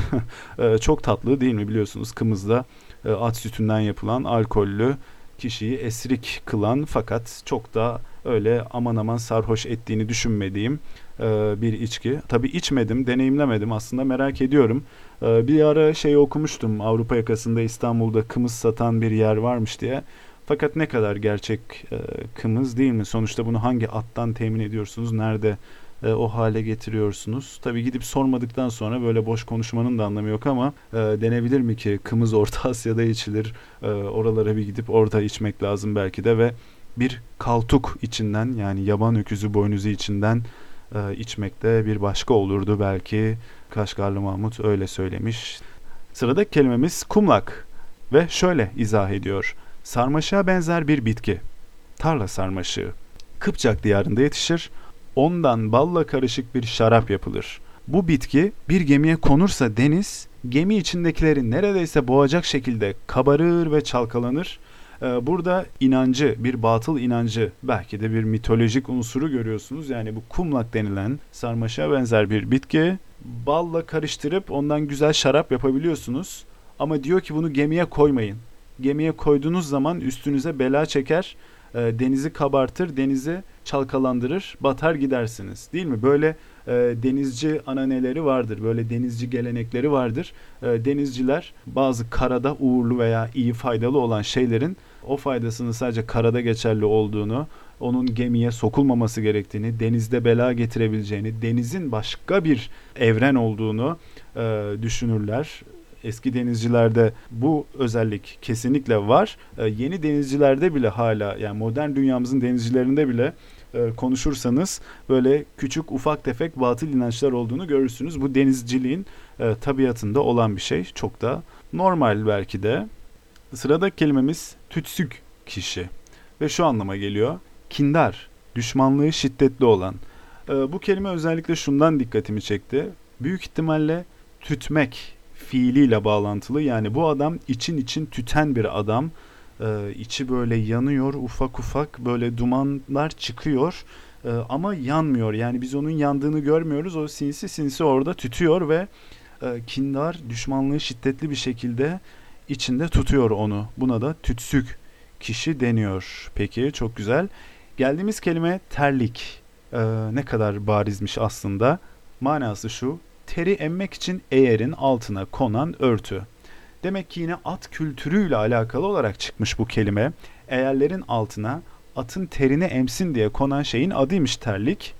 Ee, çok tatlı değil mi biliyorsunuz kımızda e, at sütünden yapılan alkollü kişiyi esrik kılan fakat çok da öyle aman aman sarhoş ettiğini düşünmediğim e, bir içki. Tabi içmedim, deneyimlemedim aslında merak ediyorum. E, bir ara şey okumuştum Avrupa yakasında İstanbul'da kımız satan bir yer varmış diye. Fakat ne kadar gerçek kımız değil mi? Sonuçta bunu hangi attan temin ediyorsunuz? Nerede e, o hale getiriyorsunuz. Tabii gidip sormadıktan sonra böyle boş konuşmanın da anlamı yok ama e, denebilir mi ki kımız Orta Asya'da içilir. E, oralara bir gidip orada içmek lazım belki de ve bir kaltuk içinden yani yaban öküzü boynuzu içinden e, içmekte bir başka olurdu belki. Kaşgarlı Mahmut öyle söylemiş. Sıradaki kelimemiz kumlak ve şöyle izah ediyor. Sarmaşığa benzer bir bitki. Tarla sarmaşığı. Kıpçak diyarında yetişir. Ondan balla karışık bir şarap yapılır. Bu bitki bir gemiye konursa deniz, gemi içindekileri neredeyse boğacak şekilde kabarır ve çalkalanır. Ee, burada inancı, bir batıl inancı, belki de bir mitolojik unsuru görüyorsunuz. Yani bu kumlak denilen sarmaşa benzer bir bitki. Balla karıştırıp ondan güzel şarap yapabiliyorsunuz. Ama diyor ki bunu gemiye koymayın. Gemiye koyduğunuz zaman üstünüze bela çeker, e, denizi kabartır, denizi çalkalandırır, batar gidersiniz. Değil mi? Böyle e, denizci ananeleri vardır, böyle denizci gelenekleri vardır. E, denizciler bazı karada uğurlu veya iyi faydalı olan şeylerin o faydasının sadece karada geçerli olduğunu, onun gemiye sokulmaması gerektiğini, denizde bela getirebileceğini, denizin başka bir evren olduğunu e, düşünürler eski denizcilerde bu özellik kesinlikle var. E, yeni denizcilerde bile hala yani modern dünyamızın denizcilerinde bile e, konuşursanız böyle küçük ufak tefek batıl inançlar olduğunu görürsünüz. Bu denizciliğin e, tabiatında olan bir şey. Çok da normal belki de. Sıradaki kelimemiz tütsük kişi ve şu anlama geliyor. Kindar, düşmanlığı şiddetli olan. E, bu kelime özellikle şundan dikkatimi çekti. Büyük ihtimalle tütmek fiiliyle bağlantılı. Yani bu adam için için tüten bir adam. Ee, içi böyle yanıyor ufak ufak böyle dumanlar çıkıyor ee, ama yanmıyor. Yani biz onun yandığını görmüyoruz. O sinsi sinsi orada tütüyor ve e, kindar düşmanlığı şiddetli bir şekilde içinde tutuyor onu. Buna da tütsük kişi deniyor. Peki çok güzel. Geldiğimiz kelime terlik. Ee, ne kadar barizmiş aslında. Manası şu teri emmek için eğerin altına konan örtü. Demek ki yine at kültürüyle alakalı olarak çıkmış bu kelime. Eğerlerin altına atın terini emsin diye konan şeyin adıymış terlik.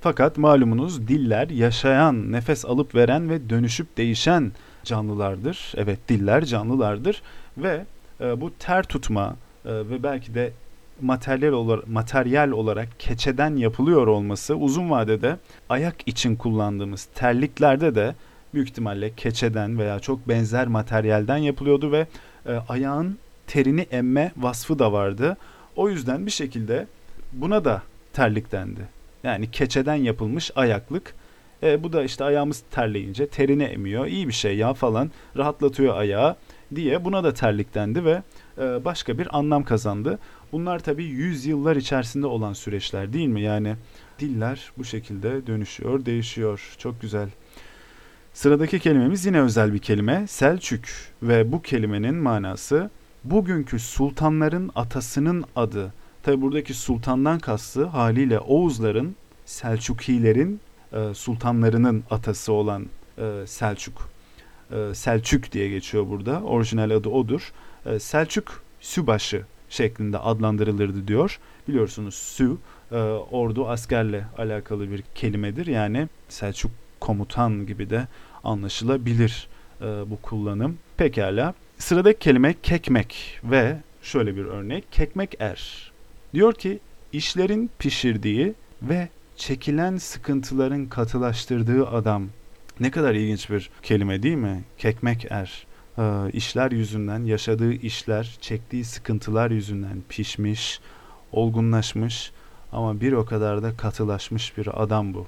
Fakat malumunuz diller yaşayan, nefes alıp veren ve dönüşüp değişen canlılardır. Evet diller canlılardır ve e, bu ter tutma e, ve belki de materyal olarak, materyal olarak keçeden yapılıyor olması uzun vadede ayak için kullandığımız terliklerde de büyük ihtimalle keçeden veya çok benzer materyalden yapılıyordu ve e, ayağın terini emme vasfı da vardı. O yüzden bir şekilde buna da terlik dendi. Yani keçeden yapılmış ayaklık. E, bu da işte ayağımız terleyince terini emiyor. İyi bir şey ya falan rahatlatıyor ayağı diye buna da terlik dendi ve e, başka bir anlam kazandı. Bunlar tabii yüzyıllar içerisinde olan süreçler değil mi? Yani diller bu şekilde dönüşüyor, değişiyor. Çok güzel. Sıradaki kelimemiz yine özel bir kelime. Selçuk ve bu kelimenin manası bugünkü sultanların atasının adı. Tabi buradaki sultandan kastı haliyle Oğuzların, Selçukilerin e, sultanlarının atası olan e, Selçuk. E, Selçuk diye geçiyor burada. Orijinal adı odur. Selçuk Sübaşı şeklinde adlandırılırdı diyor. Biliyorsunuz Sü ordu askerle alakalı bir kelimedir. Yani Selçuk komutan gibi de anlaşılabilir e, bu kullanım. Pekala. Sıradaki kelime kekmek ve şöyle bir örnek kekmek er. Diyor ki işlerin pişirdiği ve çekilen sıkıntıların katılaştırdığı adam. Ne kadar ilginç bir kelime değil mi? Kekmek er e, işler yüzünden, yaşadığı işler, çektiği sıkıntılar yüzünden pişmiş, olgunlaşmış ama bir o kadar da katılaşmış bir adam bu.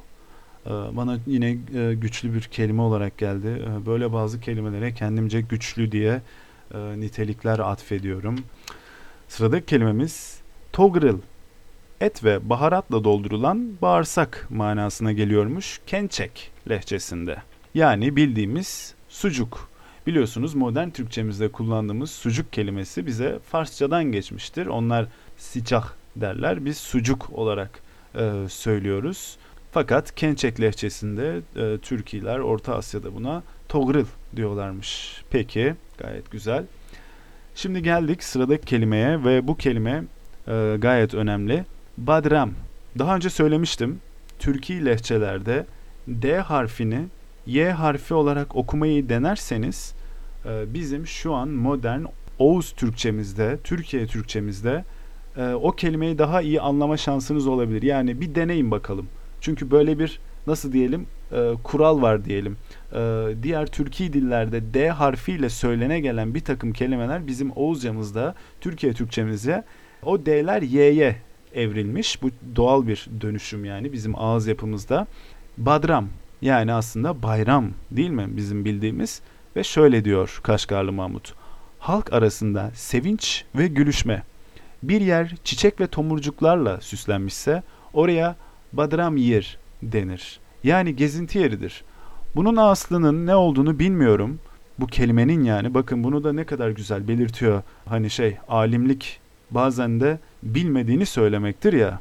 E, bana yine e, güçlü bir kelime olarak geldi. E, böyle bazı kelimelere kendimce güçlü diye e, nitelikler atfediyorum. Sıradaki kelimemiz togril. Et ve baharatla doldurulan bağırsak manasına geliyormuş Kençek lehçesinde. Yani bildiğimiz sucuk. Biliyorsunuz modern Türkçemizde kullandığımız sucuk kelimesi bize Farsçadan geçmiştir. Onlar sicah derler. Biz sucuk olarak e, söylüyoruz. Fakat Kençek lehçesinde e, Türkiler Orta Asya'da buna togril diyorlarmış. Peki gayet güzel. Şimdi geldik sıradaki kelimeye ve bu kelime e, gayet önemli. Badram. Daha önce söylemiştim. Türkiye lehçelerde D harfini Y harfi olarak okumayı denerseniz ee, bizim şu an modern Oğuz Türkçemizde, Türkiye Türkçemizde e, o kelimeyi daha iyi anlama şansınız olabilir. Yani bir deneyin bakalım. Çünkü böyle bir nasıl diyelim e, kural var diyelim. E, diğer Türkiye dillerde D harfiyle söylene gelen bir takım kelimeler bizim Oğuzcamızda, Türkiye Türkçemizde o D'ler Y'ye evrilmiş. Bu doğal bir dönüşüm yani bizim ağız yapımızda. Badram yani aslında bayram değil mi bizim bildiğimiz? Ve şöyle diyor Kaşgarlı Mahmut. Halk arasında sevinç ve gülüşme. Bir yer çiçek ve tomurcuklarla süslenmişse oraya badram yer denir. Yani gezinti yeridir. Bunun aslının ne olduğunu bilmiyorum. Bu kelimenin yani bakın bunu da ne kadar güzel belirtiyor. Hani şey alimlik bazen de bilmediğini söylemektir ya.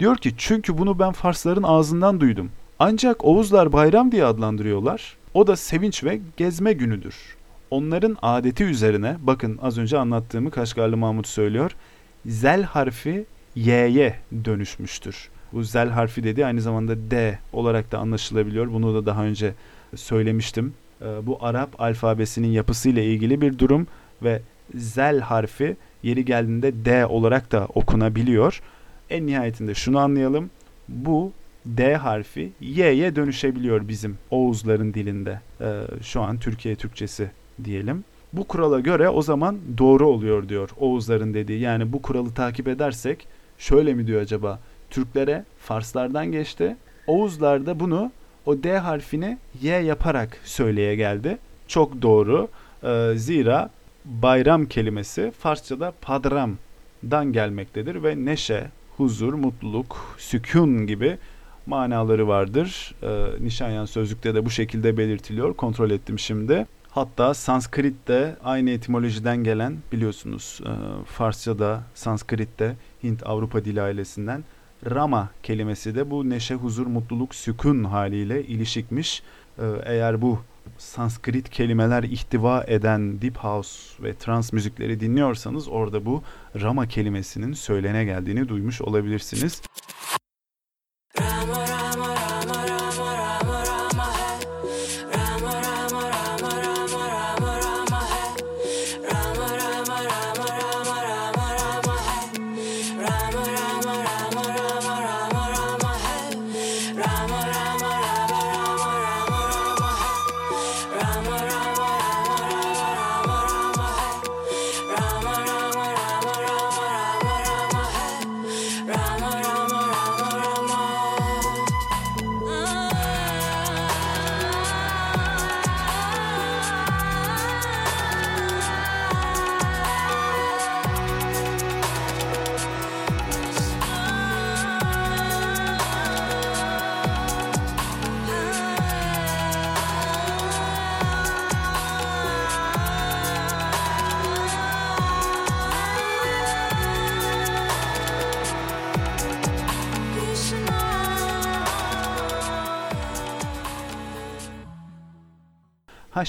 Diyor ki çünkü bunu ben Farsların ağzından duydum. Ancak Oğuzlar bayram diye adlandırıyorlar. O da sevinç ve gezme günüdür. Onların adeti üzerine bakın az önce anlattığımı Kaşgarlı Mahmut söylüyor. Zel harfi y'ye dönüşmüştür. Bu zel harfi dedi aynı zamanda D olarak da anlaşılabiliyor. Bunu da daha önce söylemiştim. Ee, bu Arap alfabesinin yapısıyla ilgili bir durum ve zel harfi yeri geldiğinde D olarak da okunabiliyor. En nihayetinde şunu anlayalım. Bu D harfi Y'ye dönüşebiliyor bizim Oğuzların dilinde. Ee, şu an Türkiye Türkçesi diyelim. Bu kurala göre o zaman doğru oluyor diyor Oğuzların dediği. Yani bu kuralı takip edersek şöyle mi diyor acaba? Türklere Farslardan geçti. Oğuzlar da bunu o D harfini Y yaparak söyleye geldi. Çok doğru. Ee, zira bayram kelimesi Farsçada padramdan gelmektedir ve neşe, huzur, mutluluk, sükun gibi manaları vardır. Ee, Nişanyan sözlükte de bu şekilde belirtiliyor. Kontrol ettim şimdi. Hatta Sanskrit de aynı etimolojiden gelen biliyorsunuz e, Farsça'da, Sanskrit'te Hint Avrupa dili ailesinden Rama kelimesi de bu neşe, huzur, mutluluk, sükun haliyle ilişikmiş. Ee, eğer bu Sanskrit kelimeler ihtiva eden deep house ve trans müzikleri dinliyorsanız orada bu Rama kelimesinin söylene geldiğini duymuş olabilirsiniz.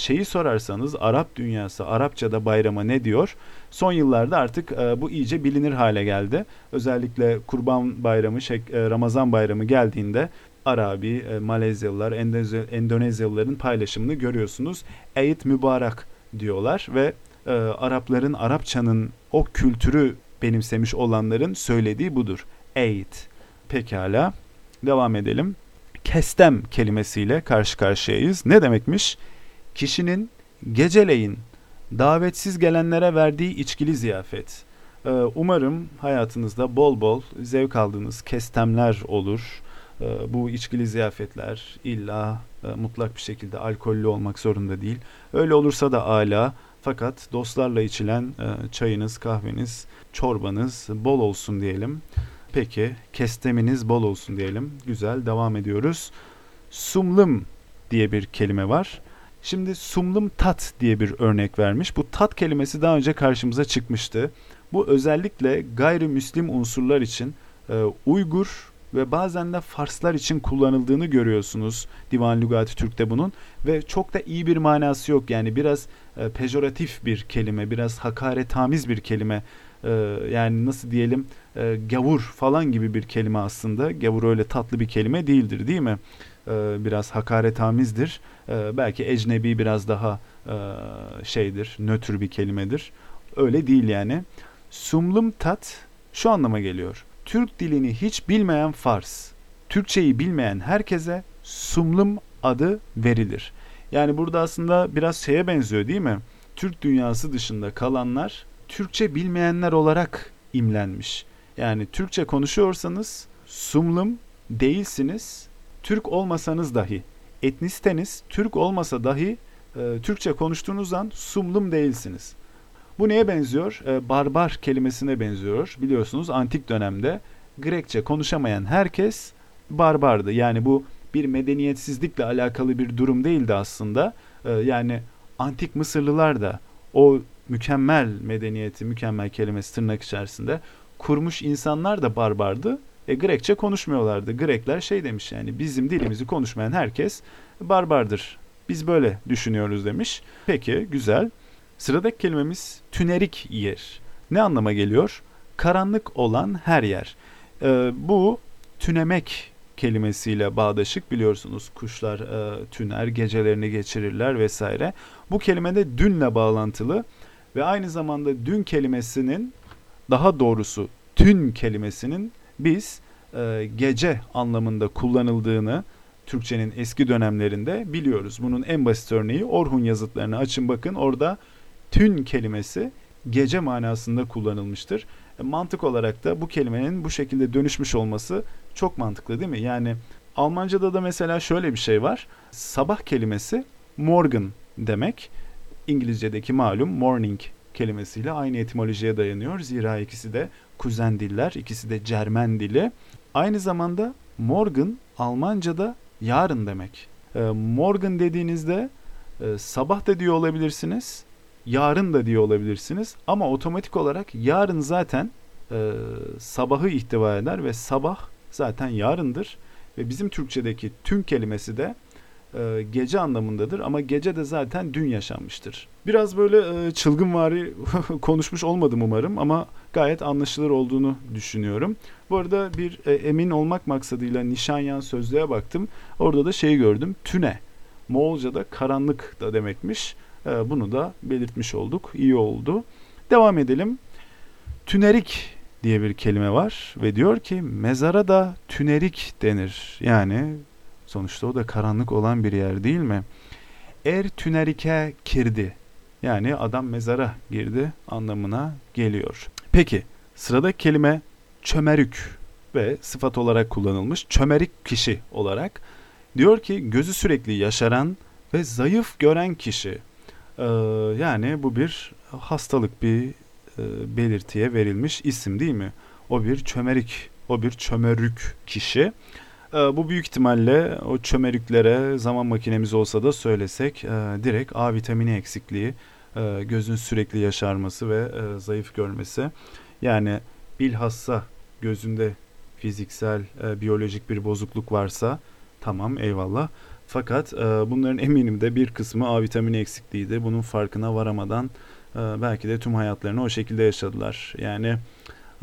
Şeyi sorarsanız Arap dünyası Arapçada bayrama ne diyor? Son yıllarda artık e, bu iyice bilinir hale geldi. Özellikle Kurban Bayramı, şey, e, Ramazan Bayramı geldiğinde Arabi, e, Malezyalılar, Endonezya, Endonezyalıların paylaşımını görüyorsunuz. Eid mübarek diyorlar ve e, Arapların Arapçanın o kültürü benimsemiş olanların söylediği budur. Eid. Pekala. Devam edelim. Kestem kelimesiyle karşı karşıyayız. Ne demekmiş? Kişinin geceleyin davetsiz gelenlere verdiği içkili ziyafet. Ee, umarım hayatınızda bol bol zevk aldığınız kestemler olur. Ee, bu içkili ziyafetler illa e, mutlak bir şekilde alkollü olmak zorunda değil. Öyle olursa da ala fakat dostlarla içilen e, çayınız, kahveniz, çorbanız bol olsun diyelim. Peki kesteminiz bol olsun diyelim. Güzel devam ediyoruz. Sumlum diye bir kelime var. Şimdi sumlum tat diye bir örnek vermiş. Bu tat kelimesi daha önce karşımıza çıkmıştı. Bu özellikle gayrimüslim unsurlar için e, Uygur ve bazen de Farslar için kullanıldığını görüyorsunuz Divan Lügati Türk'te bunun ve çok da iyi bir manası yok yani biraz e, pejoratif bir kelime biraz hakaretamiz bir kelime e, yani nasıl diyelim e, gavur falan gibi bir kelime aslında gavur öyle tatlı bir kelime değildir değil mi? e, biraz hakaretamizdir. E, belki ecnebi biraz daha e, şeydir, nötr bir kelimedir. Öyle değil yani. Sumlum tat şu anlama geliyor. Türk dilini hiç bilmeyen Fars, Türkçeyi bilmeyen herkese sumlum adı verilir. Yani burada aslında biraz şeye benziyor değil mi? Türk dünyası dışında kalanlar Türkçe bilmeyenler olarak imlenmiş. Yani Türkçe konuşuyorsanız Sumlum değilsiniz. Türk olmasanız dahi, etnisiteniz Türk olmasa dahi e, Türkçe konuştuğunuz an Sumlum değilsiniz. Bu neye benziyor? E, barbar kelimesine benziyor. Biliyorsunuz antik dönemde Grekçe konuşamayan herkes barbardı. Yani bu bir medeniyetsizlikle alakalı bir durum değildi aslında. E, yani antik Mısırlılar da o mükemmel medeniyeti, mükemmel kelimesi tırnak içerisinde kurmuş insanlar da barbardı. E, Grekçe konuşmuyorlardı. Grekler şey demiş yani bizim dilimizi konuşmayan herkes barbardır. Biz böyle düşünüyoruz demiş. Peki güzel. Sıradaki kelimemiz tünerik yer. Ne anlama geliyor? Karanlık olan her yer. Ee, bu tünemek kelimesiyle bağdaşık biliyorsunuz kuşlar e, tüner gecelerini geçirirler vesaire. Bu kelime de dünle bağlantılı ve aynı zamanda dün kelimesinin daha doğrusu tün kelimesinin biz e, gece anlamında kullanıldığını Türkçenin eski dönemlerinde biliyoruz. Bunun en basit örneği Orhun yazıtlarını açın bakın orada tün kelimesi gece manasında kullanılmıştır. E, mantık olarak da bu kelimenin bu şekilde dönüşmüş olması çok mantıklı değil mi? Yani Almanca'da da mesela şöyle bir şey var. Sabah kelimesi morgen demek. İngilizce'deki malum morning kelimesiyle aynı etimolojiye dayanıyor. Zira ikisi de kuzen diller, ikisi de Cermen dili. Aynı zamanda morgen Almanca'da yarın demek. E, morgen dediğinizde e, sabah da diyor olabilirsiniz, yarın da diyor olabilirsiniz. Ama otomatik olarak yarın zaten e, sabahı ihtiva eder ve sabah zaten yarındır. Ve bizim Türkçedeki tüm kelimesi de e, gece anlamındadır ama gece de zaten dün yaşanmıştır. Biraz böyle e, çılgınvari konuşmuş olmadım umarım ama gayet anlaşılır olduğunu düşünüyorum. Bu arada bir e, emin olmak maksadıyla Nişanyan sözlüğe baktım. Orada da şeyi gördüm. Tüne. Moğolca'da karanlık da demekmiş. E, bunu da belirtmiş olduk. İyi oldu. Devam edelim. Tünerik diye bir kelime var ve diyor ki mezara da tünerik denir. Yani sonuçta o da karanlık olan bir yer değil mi? Er tünerike kirdi. Yani adam mezara girdi anlamına geliyor. Peki sıradaki kelime çömerük ve sıfat olarak kullanılmış çömerik kişi olarak diyor ki gözü sürekli yaşaran ve zayıf gören kişi. Ee, yani bu bir hastalık bir e, belirtiye verilmiş isim değil mi? O bir çömerik, o bir çömerük kişi. E, bu büyük ihtimalle o çömerüklere zaman makinemiz olsa da söylesek e, direkt A vitamini eksikliği, e, gözün sürekli yaşarması ve e, zayıf görmesi. Yani bilhassa gözünde fiziksel, biyolojik bir bozukluk varsa tamam eyvallah. Fakat bunların eminim de bir kısmı A vitamini eksikliğiydi. Bunun farkına varamadan belki de tüm hayatlarını o şekilde yaşadılar. Yani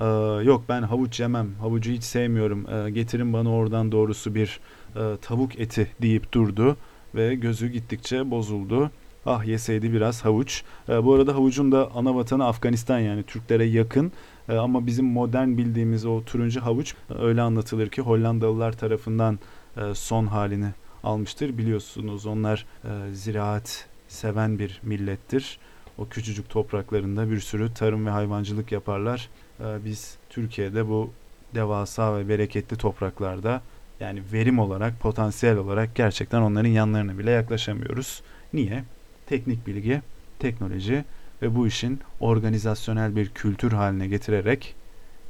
e, yok ben havuç yemem, havucu hiç sevmiyorum, e, getirin bana oradan doğrusu bir e, tavuk eti deyip durdu ve gözü gittikçe bozuldu. Ah yeseydi biraz havuç. E, bu arada havucun da ana vatanı Afganistan yani Türklere yakın. E, ama bizim modern bildiğimiz o turuncu havuç e, öyle anlatılır ki Hollandalılar tarafından e, son halini almıştır. Biliyorsunuz onlar e, ziraat seven bir millettir. O küçücük topraklarında bir sürü tarım ve hayvancılık yaparlar. E, biz Türkiye'de bu devasa ve bereketli topraklarda yani verim olarak, potansiyel olarak gerçekten onların yanlarına bile yaklaşamıyoruz. Niye? Teknik bilgi, teknoloji ve bu işin organizasyonel bir kültür haline getirerek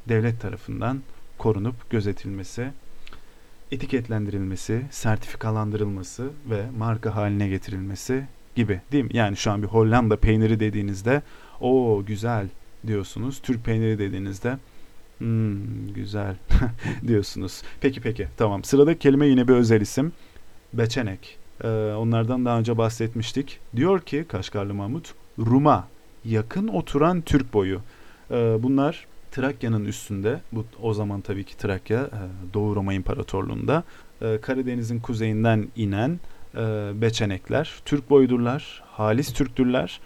devlet tarafından korunup gözetilmesi etiketlendirilmesi, sertifikalandırılması ve marka haline getirilmesi gibi değil mi? Yani şu an bir Hollanda peyniri dediğinizde o güzel diyorsunuz. Türk peyniri dediğinizde hmm, güzel diyorsunuz. Peki peki tamam. Sıradaki kelime yine bir özel isim. Beçenek. Ee, onlardan daha önce bahsetmiştik. Diyor ki Kaşgarlı Mahmut Rum'a yakın oturan Türk boyu. Ee, bunlar Trakya'nın üstünde, bu o zaman tabii ki Trakya e, Doğu Roma İmparatorluğu'nda e, Karadeniz'in kuzeyinden inen e, Beçenekler, Türk boydurlar, halis Türktürler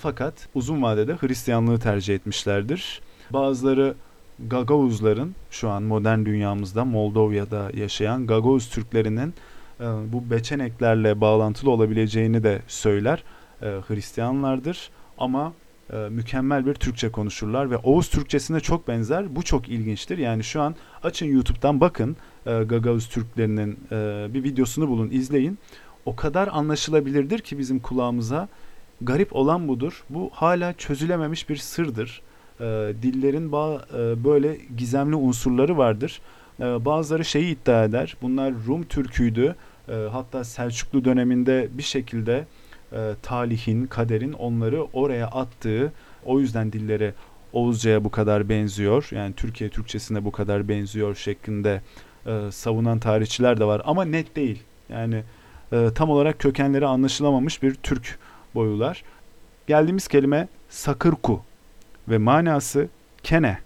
fakat uzun vadede Hristiyanlığı tercih etmişlerdir. Bazıları Gagavuzların şu an modern dünyamızda Moldova'da yaşayan Gagavuz Türklerinin bu Beçeneklerle bağlantılı olabileceğini de söyler. Hristiyanlardır ama e, mükemmel bir Türkçe konuşurlar ve Oğuz Türkçesine çok benzer. Bu çok ilginçtir. Yani şu an açın YouTube'dan bakın e, Gagavuz Türklerinin e, bir videosunu bulun, izleyin. O kadar anlaşılabilirdir ki bizim kulağımıza. Garip olan budur. Bu hala çözülememiş bir sırdır. E, dillerin ba- e, böyle gizemli unsurları vardır. E, bazıları şeyi iddia eder. Bunlar Rum Türküydü. E, hatta Selçuklu döneminde bir şekilde e, talihin, kaderin onları oraya attığı, o yüzden dilleri Oğuzca'ya bu kadar benziyor. Yani Türkiye Türkçesine bu kadar benziyor şeklinde e, savunan tarihçiler de var. Ama net değil. Yani e, tam olarak kökenleri anlaşılamamış bir Türk boyular. Geldiğimiz kelime sakırku ve manası kene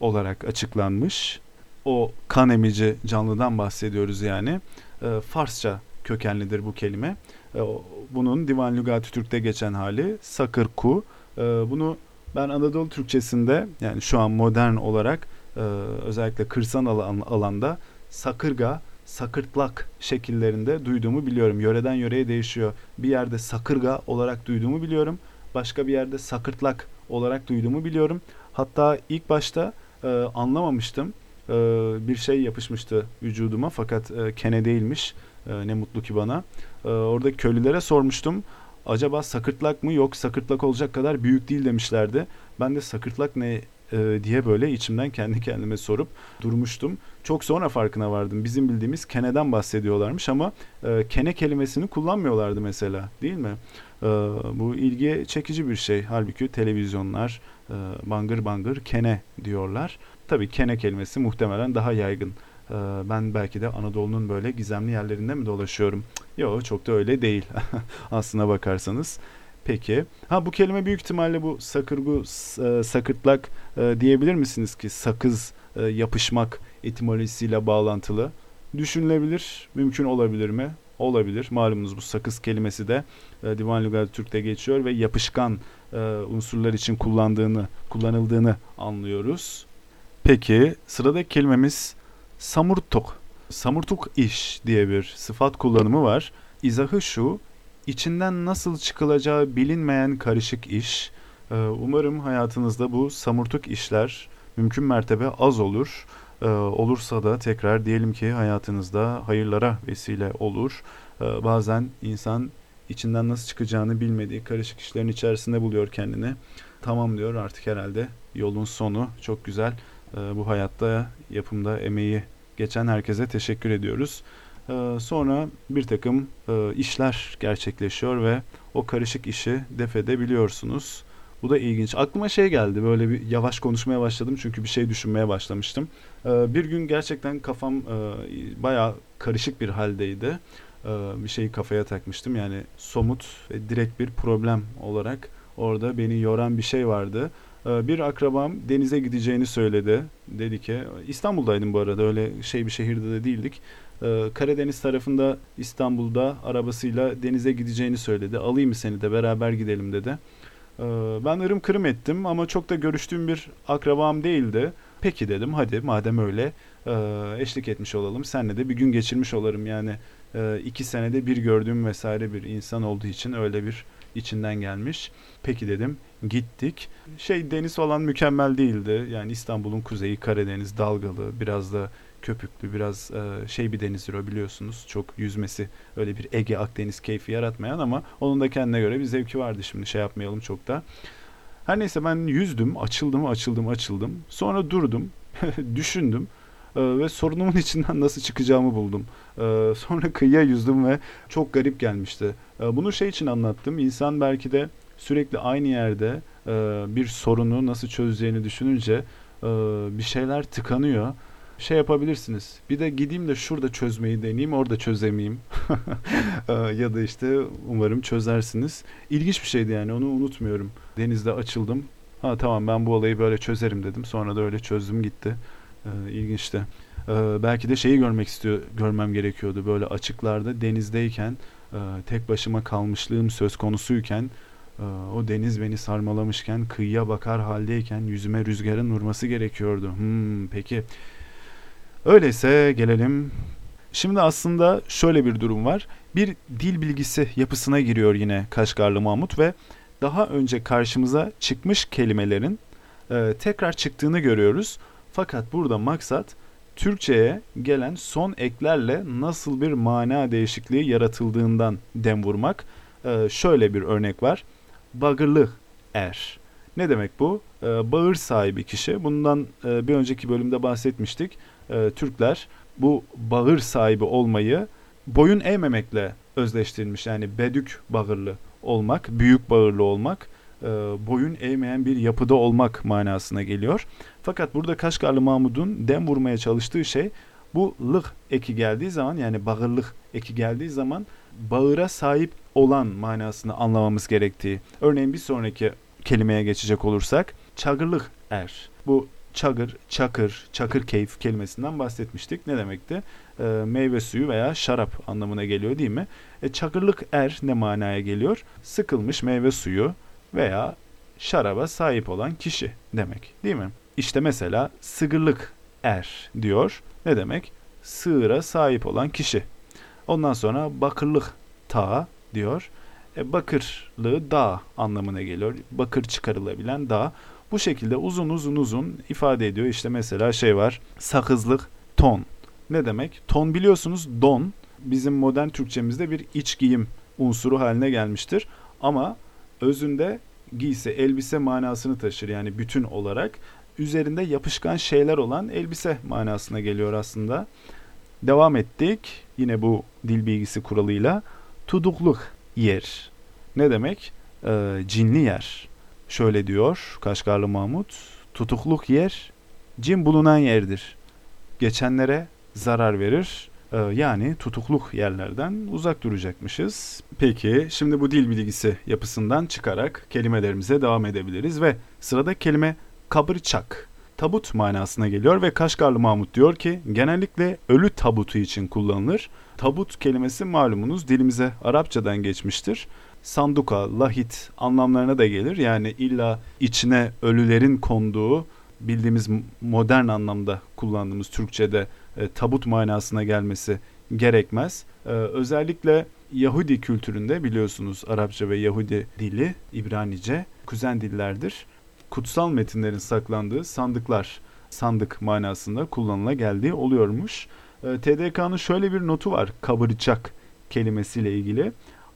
olarak açıklanmış. O kan emici canlıdan bahsediyoruz yani. E, Farsça kökenlidir bu kelime. E, bunun Divan Lügati Türk'te geçen hali Sakırku. E, bunu ben Anadolu Türkçesinde yani şu an modern olarak e, özellikle kırsal alan, alanda sakırga, sakırtlak şekillerinde duyduğumu biliyorum. Yöreden yöreye değişiyor. Bir yerde sakırga olarak duyduğumu biliyorum. Başka bir yerde sakırtlak olarak duyduğumu biliyorum. Hatta ilk başta e, anlamamıştım. E, bir şey yapışmıştı vücuduma fakat e, kene değilmiş. E, ne mutlu ki bana. E, orada köylülere sormuştum. Acaba sakırtlak mı? Yok sakırtlak olacak kadar büyük değil demişlerdi. Ben de sakırtlak ne e, diye böyle içimden kendi kendime sorup durmuştum. Çok sonra farkına vardım. Bizim bildiğimiz keneden bahsediyorlarmış ama e, kene kelimesini kullanmıyorlardı mesela değil mi? E, bu ilgi çekici bir şey. Halbuki televizyonlar e, bangır bangır kene diyorlar. Tabii kene kelimesi muhtemelen daha yaygın. E, ben belki de Anadolu'nun böyle gizemli yerlerinde mi dolaşıyorum? Yok çok da öyle değil aslına bakarsanız. Peki. Ha bu kelime büyük ihtimalle bu sakırgu, e, sakırtlak e, diyebilir misiniz ki sakız e, yapışmak etimolojisiyle bağlantılı? Düşünülebilir, mümkün olabilir mi? Olabilir. Malumunuz bu sakız kelimesi de e, Divan Lügat Türk'te geçiyor ve yapışkan e, unsurlar için kullandığını, kullanıldığını anlıyoruz. Peki sıradaki kelimemiz samurtuk. Samurtuk iş diye bir sıfat kullanımı var. İzahı şu, içinden nasıl çıkılacağı bilinmeyen karışık iş. Ee, umarım hayatınızda bu samurtuk işler mümkün mertebe az olur. Ee, olursa da tekrar diyelim ki hayatınızda hayırlara vesile olur. Ee, bazen insan içinden nasıl çıkacağını bilmediği karışık işlerin içerisinde buluyor kendini. Tamam diyor artık herhalde yolun sonu çok güzel. Bu hayatta yapımda emeği geçen herkese teşekkür ediyoruz. Sonra bir takım e, işler gerçekleşiyor ve o karışık işi def edebiliyorsunuz. Bu da ilginç. Aklıma şey geldi böyle bir yavaş konuşmaya başladım çünkü bir şey düşünmeye başlamıştım. Ee, bir gün gerçekten kafam e, bayağı karışık bir haldeydi. Ee, bir şeyi kafaya takmıştım yani somut ve direkt bir problem olarak orada beni yoran bir şey vardı. Bir akrabam denize gideceğini söyledi. Dedi ki İstanbul'daydım bu arada öyle şey bir şehirde de değildik. Ee, Karadeniz tarafında İstanbul'da arabasıyla denize gideceğini söyledi. Alayım mı seni de beraber gidelim dedi. Ee, ben ırım kırım ettim ama çok da görüştüğüm bir akrabam değildi. Peki dedim hadi madem öyle e, eşlik etmiş olalım. Senle de bir gün geçirmiş olarım yani e, iki senede bir gördüğüm vesaire bir insan olduğu için öyle bir içinden gelmiş. Peki dedim gittik. Şey deniz falan mükemmel değildi. Yani İstanbul'un kuzeyi Karadeniz dalgalı biraz da köpüklü biraz e, şey bir denizdir o biliyorsunuz. Çok yüzmesi öyle bir Ege Akdeniz keyfi yaratmayan ama onun da kendine göre bir zevki vardı şimdi şey yapmayalım çok da. Her neyse ben yüzdüm, açıldım, açıldım, açıldım. Sonra durdum, düşündüm e, ve sorunumun içinden nasıl çıkacağımı buldum. E, sonra kıyıya yüzdüm ve çok garip gelmişti. E, bunu şey için anlattım. İnsan belki de sürekli aynı yerde bir sorunu nasıl çözeceğini düşününce bir şeyler tıkanıyor şey yapabilirsiniz. Bir de gideyim de şurada çözmeyi deneyeyim, orada çözemeyeyim. Ee, ya da işte umarım çözersiniz. İlginç bir şeydi yani onu unutmuyorum. Denizde açıldım. Ha tamam ben bu olayı böyle çözerim dedim. Sonra da öyle çözdüm gitti. Ee, ilginçti. Ee, belki de şeyi görmek istiyor, görmem gerekiyordu. Böyle açıklarda denizdeyken e, tek başıma kalmışlığım söz konusuyken e, o deniz beni sarmalamışken kıyıya bakar haldeyken yüzüme rüzgarın vurması gerekiyordu. Hmm, peki Öyleyse gelelim. Şimdi aslında şöyle bir durum var. Bir dil bilgisi yapısına giriyor yine Kaşgarlı Mahmut ve daha önce karşımıza çıkmış kelimelerin e, tekrar çıktığını görüyoruz. Fakat burada maksat Türkçe'ye gelen son eklerle nasıl bir mana değişikliği yaratıldığından dem vurmak. E, şöyle bir örnek var. Bagırlı er. Ne demek bu? E, bağır sahibi kişi. Bundan e, bir önceki bölümde bahsetmiştik. E, Türkler bu bağır sahibi olmayı boyun eğmemekle özleştirilmiş. Yani bedük bağırlı olmak, büyük bağırlı olmak, e, boyun eğmeyen bir yapıda olmak manasına geliyor. Fakat burada Kaşgarlı Mahmud'un dem vurmaya çalıştığı şey bu lık eki geldiği zaman yani bağırlık eki geldiği zaman bağıra sahip olan manasını anlamamız gerektiği. Örneğin bir sonraki kelimeye geçecek olursak çagırlık er. Bu çagır, çakır, çakır keyif kelimesinden bahsetmiştik. Ne demekti? E, meyve suyu veya şarap anlamına geliyor değil mi? E, çakırlık er ne manaya geliyor? Sıkılmış meyve suyu veya şaraba sahip olan kişi demek değil mi? İşte mesela sığırlık er diyor. Ne demek? Sığıra sahip olan kişi. Ondan sonra bakırlık ta diyor. E, bakırlığı dağ anlamına geliyor. Bakır çıkarılabilen dağ. Bu şekilde uzun uzun uzun ifade ediyor. İşte mesela şey var. Sakızlık ton. Ne demek? Ton biliyorsunuz don bizim modern Türkçemizde bir iç giyim unsuru haline gelmiştir. Ama özünde giysi, elbise manasını taşır. Yani bütün olarak üzerinde yapışkan şeyler olan elbise manasına geliyor aslında. Devam ettik. Yine bu dil bilgisi kuralıyla. Tudukluk yer. Ne demek? Ee, cinli yer. Şöyle diyor Kaşgarlı Mahmut. Tutukluk yer, cin bulunan yerdir. Geçenlere zarar verir. Ee, yani tutukluk yerlerden uzak duracakmışız. Peki şimdi bu dil bilgisi yapısından çıkarak kelimelerimize devam edebiliriz ve sırada kelime kabırçak tabut manasına geliyor ve Kaşgarlı Mahmut diyor ki genellikle ölü tabutu için kullanılır. Tabut kelimesi malumunuz dilimize Arapçadan geçmiştir. Sanduka, lahit anlamlarına da gelir. Yani illa içine ölülerin konduğu bildiğimiz modern anlamda kullandığımız Türkçe'de e, tabut manasına gelmesi gerekmez. E, özellikle Yahudi kültüründe biliyorsunuz Arapça ve Yahudi dili İbranice kuzen dillerdir. Kutsal metinlerin saklandığı sandıklar, sandık manasında kullanıla geldiği oluyormuş. E, TDK'nın şöyle bir notu var kabırcak kelimesiyle ilgili.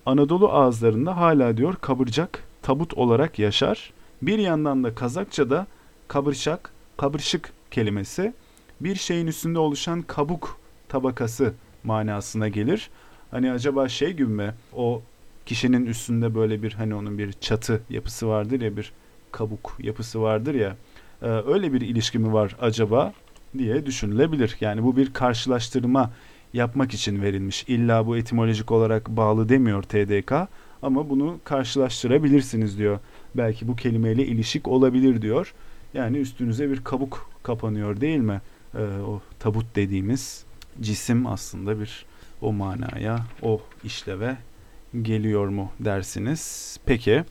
Anadolu ağızlarında hala diyor kabırcak tabut olarak yaşar. Bir yandan da Kazakça'da kabırşak, kabırşık kelimesi bir şeyin üstünde oluşan kabuk tabakası manasına gelir. Hani acaba şey gibi mi o kişinin üstünde böyle bir hani onun bir çatı yapısı vardır ya bir kabuk yapısı vardır ya e, öyle bir ilişki mi var acaba diye düşünülebilir. Yani bu bir karşılaştırma yapmak için verilmiş. İlla bu etimolojik olarak bağlı demiyor TDK ama bunu karşılaştırabilirsiniz diyor. Belki bu kelimeyle ilişik olabilir diyor. Yani üstünüze bir kabuk kapanıyor değil mi? Ee, o tabut dediğimiz cisim aslında bir o manaya, o işleve geliyor mu dersiniz. Peki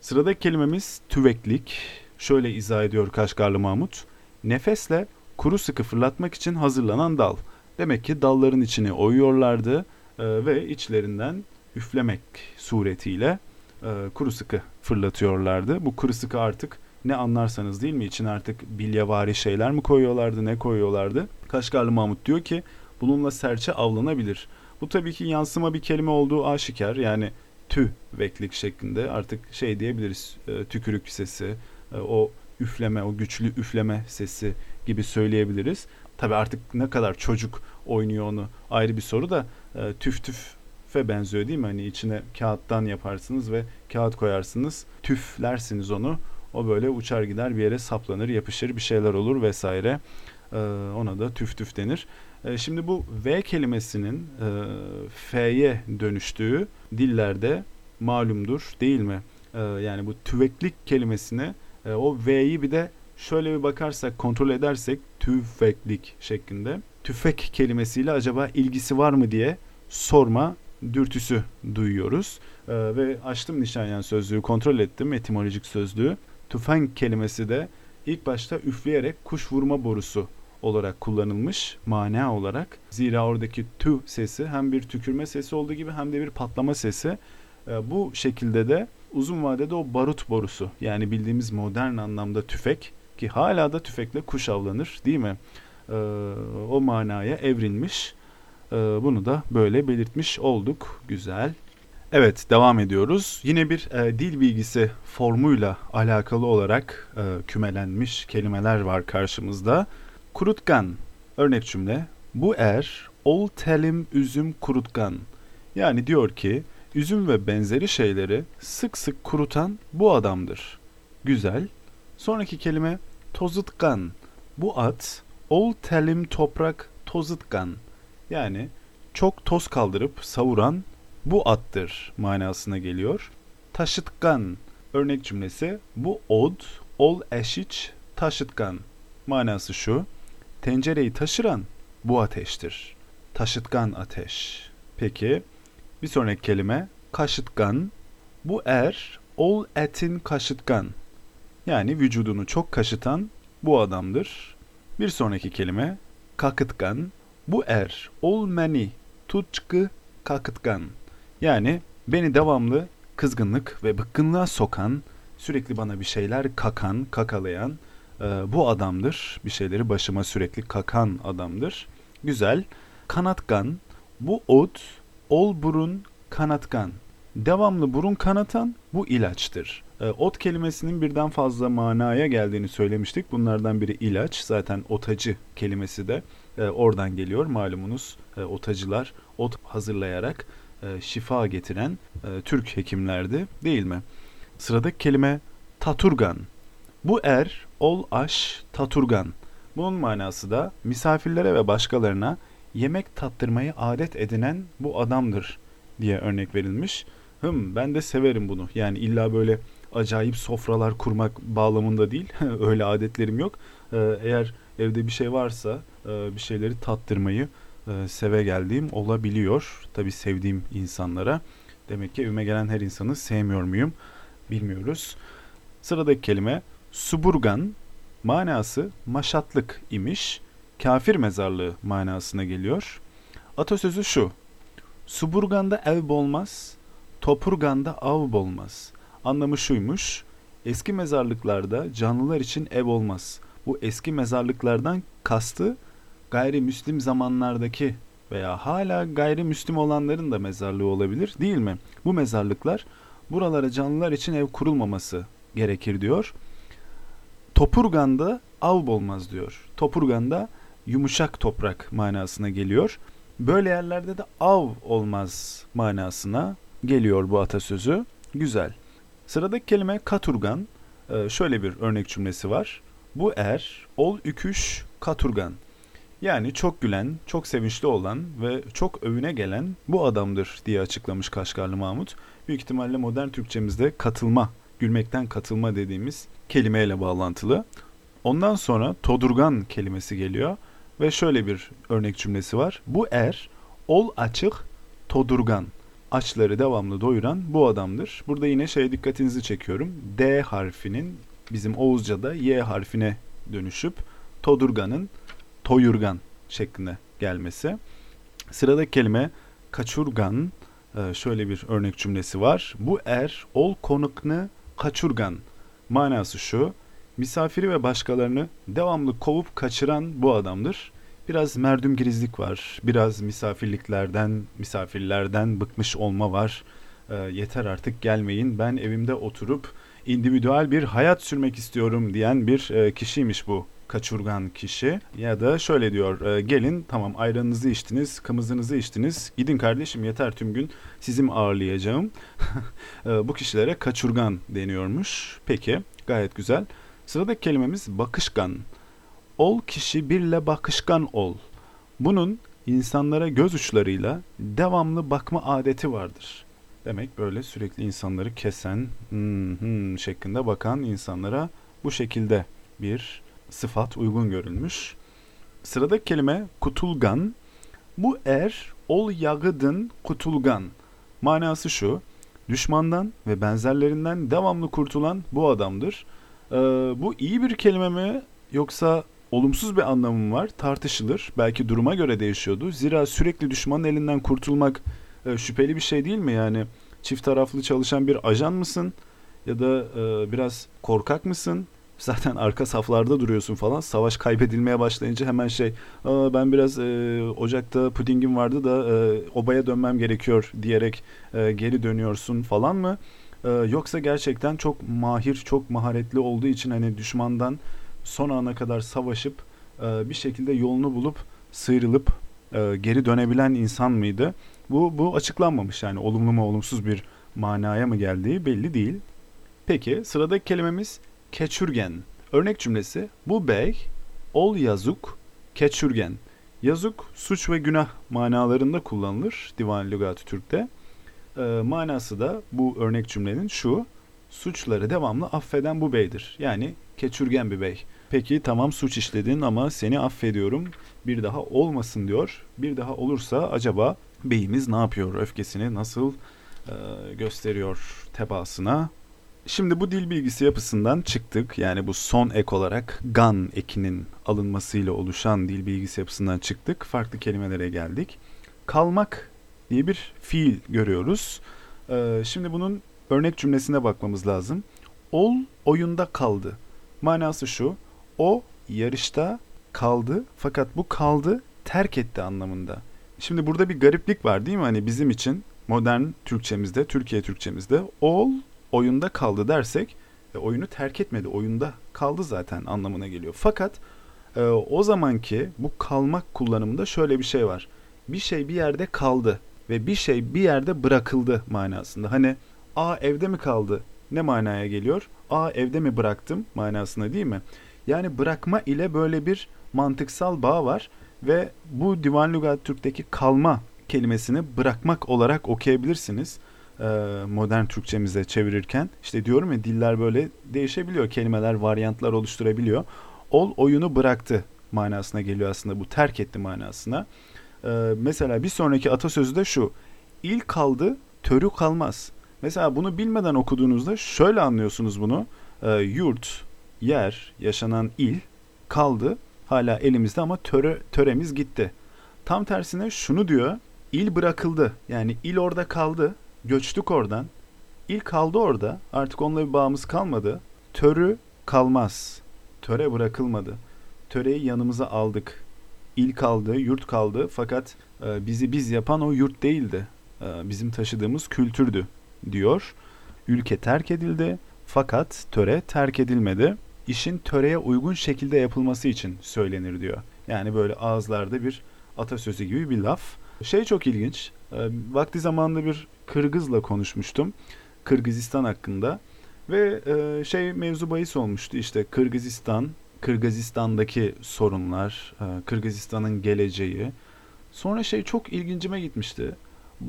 sıradaki kelimemiz tüveklik. Şöyle izah ediyor Kaşgarlı Mahmut. Nefesle kuru sıkı fırlatmak için hazırlanan dal. Demek ki dalların içine oyuyorlardı e, ve içlerinden üflemek suretiyle e, kuru sıkı fırlatıyorlardı. Bu kuru sıkı artık ne anlarsanız değil mi? İçine artık bilyevari şeyler mi koyuyorlardı, ne koyuyorlardı? Kaşgarlı Mahmut diyor ki bununla serçe avlanabilir. Bu tabii ki yansıma bir kelime olduğu aşikar. Yani tü veklik şeklinde artık şey diyebiliriz e, tükürük sesi, e, o üfleme, o güçlü üfleme sesi gibi söyleyebiliriz. Tabii artık ne kadar çocuk oynuyor onu ayrı bir soru da e, tüf tüfe benziyor değil mi? Hani içine kağıttan yaparsınız ve kağıt koyarsınız. Tüflersiniz onu. O böyle uçar gider bir yere saplanır, yapışır, bir şeyler olur vesaire. Ee, ona da tüf tüf denir. Ee, şimdi bu V kelimesinin e, F'ye dönüştüğü dillerde malumdur değil mi? Ee, yani bu tüveklik kelimesine e, o V'yi bir de şöyle bir bakarsak, kontrol edersek tüfeklik şeklinde. Tüfek kelimesiyle acaba ilgisi var mı diye sorma dürtüsü duyuyoruz. Ee, ve açtım Nişanyan sözlüğü kontrol ettim etimolojik sözlüğü. Tüfenk kelimesi de ilk başta üfleyerek kuş vurma borusu olarak kullanılmış mana olarak. Zira oradaki tü sesi hem bir tükürme sesi olduğu gibi hem de bir patlama sesi. Ee, bu şekilde de uzun vadede o barut borusu yani bildiğimiz modern anlamda tüfek ki hala da tüfekle kuş avlanır değil mi? Ee, o manaya evrilmiş. Ee, bunu da böyle belirtmiş olduk. Güzel. Evet devam ediyoruz. Yine bir e, dil bilgisi formuyla alakalı olarak e, kümelenmiş kelimeler var karşımızda. Kurutkan örnek cümle. Bu er ol telim üzüm kurutkan. Yani diyor ki üzüm ve benzeri şeyleri sık sık kurutan bu adamdır. Güzel. Sonraki kelime tozutkan. Bu at ol telim toprak tozutkan. Yani çok toz kaldırıp savuran bu attır manasına geliyor. Taşıtkan örnek cümlesi bu od ol eşiç taşıtkan. Manası şu. Tencereyi taşıran bu ateştir. Taşıtkan ateş. Peki bir sonraki kelime kaşıtkan. Bu er ol etin kaşıtkan. Yani vücudunu çok kaşıtan bu adamdır. Bir sonraki kelime kakıtkan. Bu er ol meni tutçkı kakıtkan. Yani beni devamlı kızgınlık ve bıkkınlığa sokan, sürekli bana bir şeyler kakan, kakalayan e, bu adamdır. Bir şeyleri başıma sürekli kakan adamdır. Güzel. Kanatkan. Bu ot, ol burun kanatkan. Devamlı burun kanatan bu ilaçtır. E, ot kelimesinin birden fazla manaya geldiğini söylemiştik. Bunlardan biri ilaç. Zaten otacı kelimesi de e, oradan geliyor. Malumunuz e, otacılar ot hazırlayarak e, şifa getiren Türk hekimlerdi değil mi? Sıradaki kelime taturgan. Bu er, ol aş, taturgan. Bunun manası da misafirlere ve başkalarına yemek tattırmayı adet edinen bu adamdır diye örnek verilmiş. Hım ben de severim bunu. Yani illa böyle acayip sofralar kurmak bağlamında değil. Öyle adetlerim yok. Ee, eğer evde bir şey varsa e, bir şeyleri tattırmayı e, seve geldiğim olabiliyor. Tabi sevdiğim insanlara. Demek ki evime gelen her insanı sevmiyor muyum bilmiyoruz. Sıradaki kelime suburgan manası maşatlık imiş. Kafir mezarlığı manasına geliyor. Atasözü şu. Suburganda ev bolmaz, topurganda av bolmaz. Anlamı şuymuş. Eski mezarlıklarda canlılar için ev olmaz. Bu eski mezarlıklardan kastı gayrimüslim zamanlardaki veya hala gayrimüslim olanların da mezarlığı olabilir değil mi? Bu mezarlıklar buralara canlılar için ev kurulmaması gerekir diyor. Topurgan'da av olmaz diyor. Topurgan'da yumuşak toprak manasına geliyor. Böyle yerlerde de av olmaz manasına geliyor bu atasözü. Güzel. Sıradaki kelime katurgan. Ee, şöyle bir örnek cümlesi var. Bu er, ol üküş, katurgan. Yani çok gülen, çok sevinçli olan ve çok övüne gelen bu adamdır diye açıklamış Kaşgarlı Mahmut. Büyük ihtimalle modern Türkçemizde katılma, gülmekten katılma dediğimiz kelimeyle bağlantılı. Ondan sonra todurgan kelimesi geliyor ve şöyle bir örnek cümlesi var. Bu er, ol açık, todurgan. Açları devamlı doyuran bu adamdır. Burada yine şey dikkatinizi çekiyorum. D harfinin bizim Oğuzca'da Y harfine dönüşüp todurganın toyurgan şeklinde gelmesi. Sıradaki kelime kaçurgan. Ee, şöyle bir örnek cümlesi var. Bu er ol konukne kaçurgan. Manası şu. Misafiri ve başkalarını devamlı kovup kaçıran bu adamdır. Biraz merdüm girizlik var. Biraz misafirliklerden, misafirlerden bıkmış olma var. E, yeter artık gelmeyin. Ben evimde oturup individüel bir hayat sürmek istiyorum diyen bir e, kişiymiş bu kaçurgan kişi ya da şöyle diyor e, gelin tamam ayranınızı içtiniz kımızınızı içtiniz gidin kardeşim yeter tüm gün sizim ağırlayacağım e, bu kişilere kaçurgan deniyormuş peki gayet güzel sıradaki kelimemiz bakışkan ol kişi birle bakışkan ol bunun insanlara göz uçlarıyla devamlı bakma adeti vardır demek böyle sürekli insanları kesen hmm, hmm, şeklinde bakan insanlara bu şekilde bir sıfat uygun görülmüş. Sıradaki kelime kutulgan. Bu er ol yağıdın kutulgan. Manası şu. Düşmandan ve benzerlerinden devamlı kurtulan bu adamdır. Ee, bu iyi bir kelime mi yoksa olumsuz bir anlamı mı var tartışılır. Belki duruma göre değişiyordu. Zira sürekli düşmanın elinden kurtulmak e, şüpheli bir şey değil mi? Yani çift taraflı çalışan bir ajan mısın? Ya da e, biraz korkak mısın? Zaten arka saflarda duruyorsun falan. Savaş kaybedilmeye başlayınca hemen şey ben biraz e, ocakta pudingim vardı da e, obaya dönmem gerekiyor diyerek e, geri dönüyorsun falan mı? E, yoksa gerçekten çok mahir, çok maharetli olduğu için hani düşmandan son ana kadar savaşıp e, bir şekilde yolunu bulup sıyrılıp e, geri dönebilen insan mıydı? Bu bu açıklanmamış yani olumlu mu olumsuz bir manaya mı geldiği belli değil. Peki sıradaki kelimemiz keçürgen. Örnek cümlesi bu bey ol yazuk keçürgen. Yazuk suç ve günah manalarında kullanılır Divan Lügat-ı Türk'te. E, manası da bu örnek cümlenin şu. Suçları devamlı affeden bu beydir. Yani keçürgen bir bey. Peki tamam suç işledin ama seni affediyorum. Bir daha olmasın diyor. Bir daha olursa acaba beyimiz ne yapıyor? Öfkesini nasıl e, gösteriyor tebaasına? Şimdi bu dil bilgisi yapısından çıktık. Yani bu son ek olarak gan ekinin alınmasıyla oluşan dil bilgisi yapısından çıktık. Farklı kelimelere geldik. Kalmak diye bir fiil görüyoruz. Ee, şimdi bunun örnek cümlesine bakmamız lazım. Ol oyunda kaldı. Manası şu. O yarışta kaldı fakat bu kaldı terk etti anlamında. Şimdi burada bir gariplik var değil mi? Hani bizim için modern Türkçemizde, Türkiye Türkçemizde ol oyunda kaldı dersek e, oyunu terk etmedi. Oyunda kaldı zaten anlamına geliyor. Fakat e, o zamanki bu kalmak kullanımında şöyle bir şey var. Bir şey bir yerde kaldı ve bir şey bir yerde bırakıldı manasında. Hani a evde mi kaldı? Ne manaya geliyor? A evde mi bıraktım manasında değil mi? Yani bırakma ile böyle bir mantıksal bağ var ve bu Divan Lügat Türk'teki kalma kelimesini bırakmak olarak okuyabilirsiniz modern Türkçemize çevirirken. işte diyorum ya diller böyle değişebiliyor. Kelimeler varyantlar oluşturabiliyor. Ol oyunu bıraktı manasına geliyor aslında bu terk etti manasına. Mesela bir sonraki atasözü de şu. İl kaldı törü kalmaz. Mesela bunu bilmeden okuduğunuzda şöyle anlıyorsunuz bunu. E, yurt, yer, yaşanan il kaldı hala elimizde ama töre, töremiz gitti. Tam tersine şunu diyor. İl bırakıldı. Yani il orada kaldı. Göçtük oradan. İl kaldı orada. Artık onunla bir bağımız kalmadı. Törü kalmaz. Töre bırakılmadı. Töreyi yanımıza aldık. İl kaldı, yurt kaldı. Fakat e, bizi biz yapan o yurt değildi. E, bizim taşıdığımız kültürdü diyor. Ülke terk edildi. Fakat töre terk edilmedi işin töreye uygun şekilde yapılması için söylenir diyor. Yani böyle ağızlarda bir atasözü gibi bir laf. Şey çok ilginç. E, vakti zamanında bir Kırgız'la konuşmuştum. Kırgızistan hakkında. Ve e, şey mevzu bahis olmuştu işte Kırgızistan, Kırgızistan'daki sorunlar, e, Kırgızistan'ın geleceği. Sonra şey çok ilgincime gitmişti.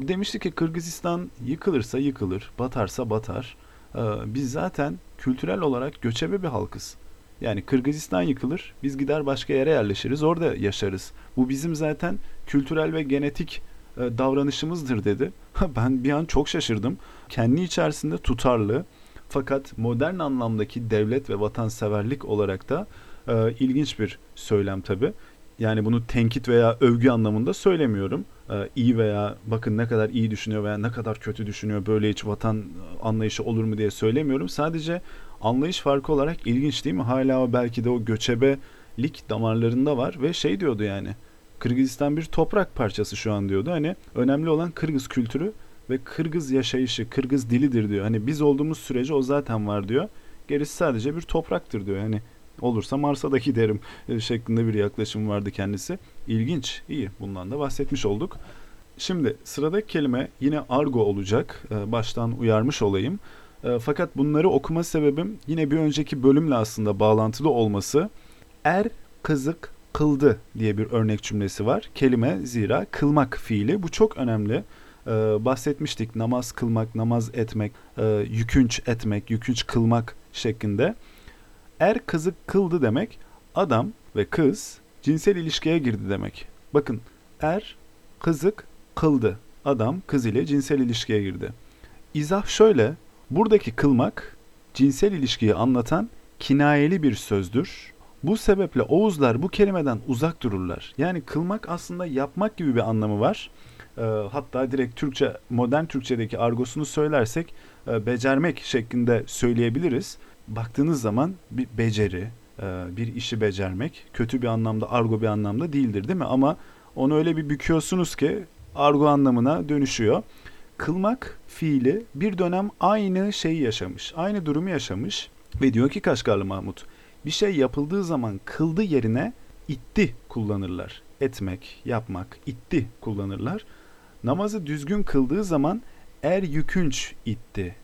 Demişti ki Kırgızistan yıkılırsa yıkılır, batarsa batar. Ee, biz zaten kültürel olarak göçebe bir halkız. Yani Kırgızistan yıkılır, biz gider başka yere yerleşiriz, orada yaşarız. Bu bizim zaten kültürel ve genetik e, davranışımızdır dedi. ben bir an çok şaşırdım. Kendi içerisinde tutarlı fakat modern anlamdaki devlet ve vatanseverlik olarak da e, ilginç bir söylem tabi. Yani bunu tenkit veya övgü anlamında söylemiyorum. Ee, iyi veya bakın ne kadar iyi düşünüyor veya ne kadar kötü düşünüyor böyle hiç vatan anlayışı olur mu diye söylemiyorum. Sadece anlayış farkı olarak ilginç değil mi? Hala belki de o göçebelik damarlarında var ve şey diyordu yani. Kırgızistan bir toprak parçası şu an diyordu. Hani önemli olan Kırgız kültürü ve Kırgız yaşayışı, Kırgız dilidir diyor. Hani biz olduğumuz sürece o zaten var diyor. Gerisi sadece bir topraktır diyor. Hani olursa Mars'a da giderim e, şeklinde bir yaklaşım vardı kendisi. İlginç, iyi. Bundan da bahsetmiş olduk. Şimdi sıradaki kelime yine argo olacak. E, baştan uyarmış olayım. E, fakat bunları okuma sebebim yine bir önceki bölümle aslında bağlantılı olması. Er kızık kıldı diye bir örnek cümlesi var. Kelime zira kılmak fiili. Bu çok önemli. Bahsetmiştik namaz kılmak, namaz etmek, yükünç etmek, yükünç kılmak şeklinde. Er kızı kıldı demek adam ve kız cinsel ilişkiye girdi demek. Bakın er kızık kıldı. Adam kız ile cinsel ilişkiye girdi. İzah şöyle. Buradaki kılmak cinsel ilişkiyi anlatan kinayeli bir sözdür. Bu sebeple Oğuzlar bu kelimeden uzak dururlar. Yani kılmak aslında yapmak gibi bir anlamı var. e, hatta direkt Türkçe modern Türkçedeki argosunu söylersek e, becermek şeklinde söyleyebiliriz. Baktığınız zaman bir beceri, e, bir işi becermek kötü bir anlamda, argo bir anlamda değildir değil mi? Ama onu öyle bir büküyorsunuz ki argo anlamına dönüşüyor. Kılmak fiili bir dönem aynı şeyi yaşamış, aynı durumu yaşamış ve diyor ki Kaşgarlı Mahmut, bir şey yapıldığı zaman kıldı yerine itti kullanırlar. Etmek, yapmak, itti kullanırlar. Namazı düzgün kıldığı zaman er yükünç itti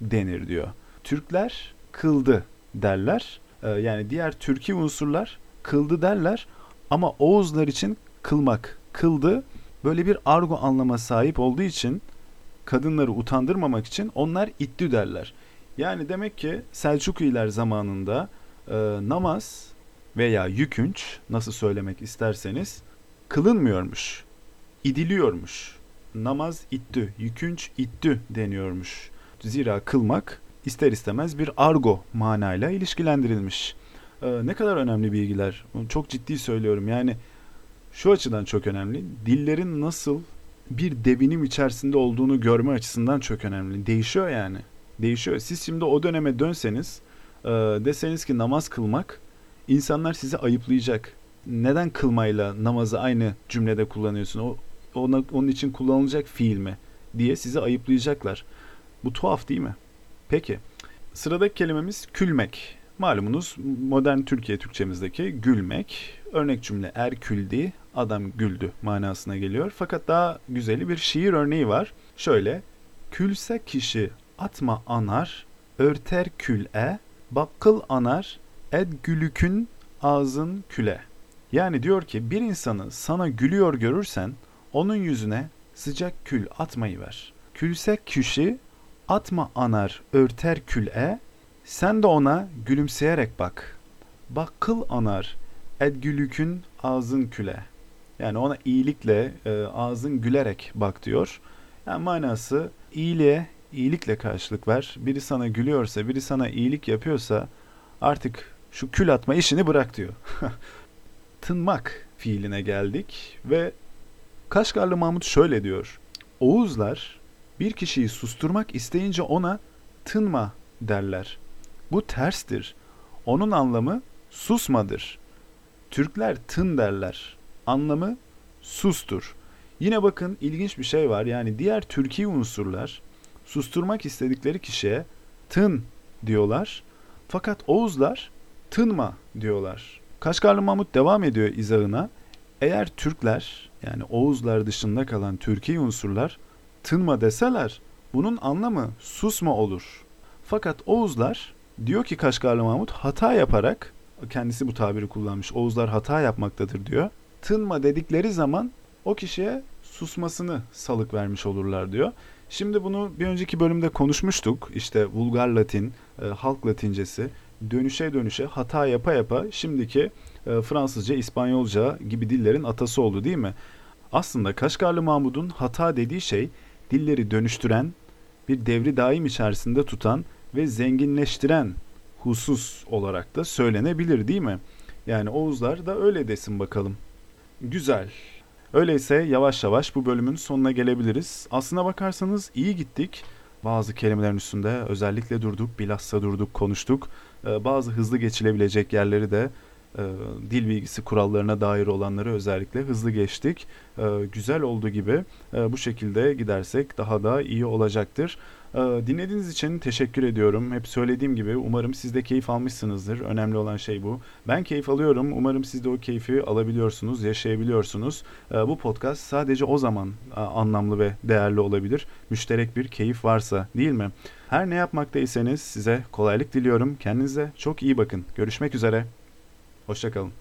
denir diyor. Türkler kıldı derler. Ee, yani diğer Türki unsurlar kıldı derler ama Oğuzlar için kılmak, kıldı böyle bir argo anlama sahip olduğu için kadınları utandırmamak için onlar ittü derler. Yani demek ki Selçuklular zamanında e, namaz veya yükünç nasıl söylemek isterseniz kılınmıyormuş, idiliyormuş. Namaz ittü, yükünç ittü deniyormuş. Zira kılmak ister istemez bir argo manayla ilişkilendirilmiş. Ee, ne kadar önemli bilgiler. Çok ciddi söylüyorum. Yani şu açıdan çok önemli. Dillerin nasıl bir devinim içerisinde olduğunu görme açısından çok önemli. Değişiyor yani. Değişiyor. Siz şimdi o döneme dönseniz e, deseniz ki namaz kılmak insanlar sizi ayıplayacak. Neden kılmayla namazı aynı cümlede kullanıyorsun? O ona, onun için kullanılacak fiil mi diye sizi ayıplayacaklar. Bu tuhaf değil mi? Peki. Sıradaki kelimemiz külmek. Malumunuz modern Türkiye Türkçemizdeki gülmek. Örnek cümle er küldi, adam güldü manasına geliyor. Fakat daha güzeli bir şiir örneği var. Şöyle. Külse kişi atma anar, örter kül'e, bakkıl anar, ed gülükün ağzın küle. Yani diyor ki bir insanı sana gülüyor görürsen onun yüzüne sıcak kül atmayı ver. Külse kişi atma anar örter kül'e, sen de ona gülümseyerek bak. Bakkıl anar ed gülükün ağzın küle. Yani ona iyilikle e, ağzın gülerek bak diyor. Yani manası iyiliğe iyilikle karşılık ver. Biri sana gülüyorsa, biri sana iyilik yapıyorsa artık şu kül atma işini bırak diyor. Tınmak fiiline geldik ve Kaşgarlı Mahmut şöyle diyor. Oğuzlar bir kişiyi susturmak isteyince ona tınma derler. Bu terstir. Onun anlamı susmadır. Türkler tın derler. Anlamı sustur. Yine bakın ilginç bir şey var. Yani diğer Türkiye unsurlar susturmak istedikleri kişiye tın diyorlar. Fakat Oğuzlar tınma diyorlar. Kaşgarlı Mahmut devam ediyor izahına. Eğer Türkler yani Oğuzlar dışında kalan Türkiye unsurlar tınma deseler bunun anlamı susma olur. Fakat Oğuzlar diyor ki Kaşgarlı Mahmut hata yaparak kendisi bu tabiri kullanmış. Oğuzlar hata yapmaktadır diyor. Tınma dedikleri zaman o kişiye susmasını salık vermiş olurlar diyor. Şimdi bunu bir önceki bölümde konuşmuştuk. İşte vulgar Latin, e, halk Latincesi dönüşe dönüşe hata yapa yapa şimdiki e, Fransızca, İspanyolca gibi dillerin atası oldu değil mi? Aslında Kaşgarlı Mahmud'un hata dediği şey dilleri dönüştüren, bir devri daim içerisinde tutan ve zenginleştiren husus olarak da söylenebilir değil mi? Yani Oğuzlar da öyle desin bakalım. Güzel. Öyleyse yavaş yavaş bu bölümün sonuna gelebiliriz. Aslına bakarsanız iyi gittik. Bazı kelimelerin üstünde özellikle durduk, bilhassa durduk, konuştuk. Ee, bazı hızlı geçilebilecek yerleri de e, dil bilgisi kurallarına dair olanları özellikle hızlı geçtik. E, güzel olduğu gibi e, bu şekilde gidersek daha da iyi olacaktır. Dinlediğiniz için teşekkür ediyorum. Hep söylediğim gibi umarım siz de keyif almışsınızdır. Önemli olan şey bu. Ben keyif alıyorum. Umarım siz de o keyfi alabiliyorsunuz, yaşayabiliyorsunuz. Bu podcast sadece o zaman anlamlı ve değerli olabilir. Müşterek bir keyif varsa değil mi? Her ne yapmaktaysanız size kolaylık diliyorum. Kendinize çok iyi bakın. Görüşmek üzere. Hoşçakalın.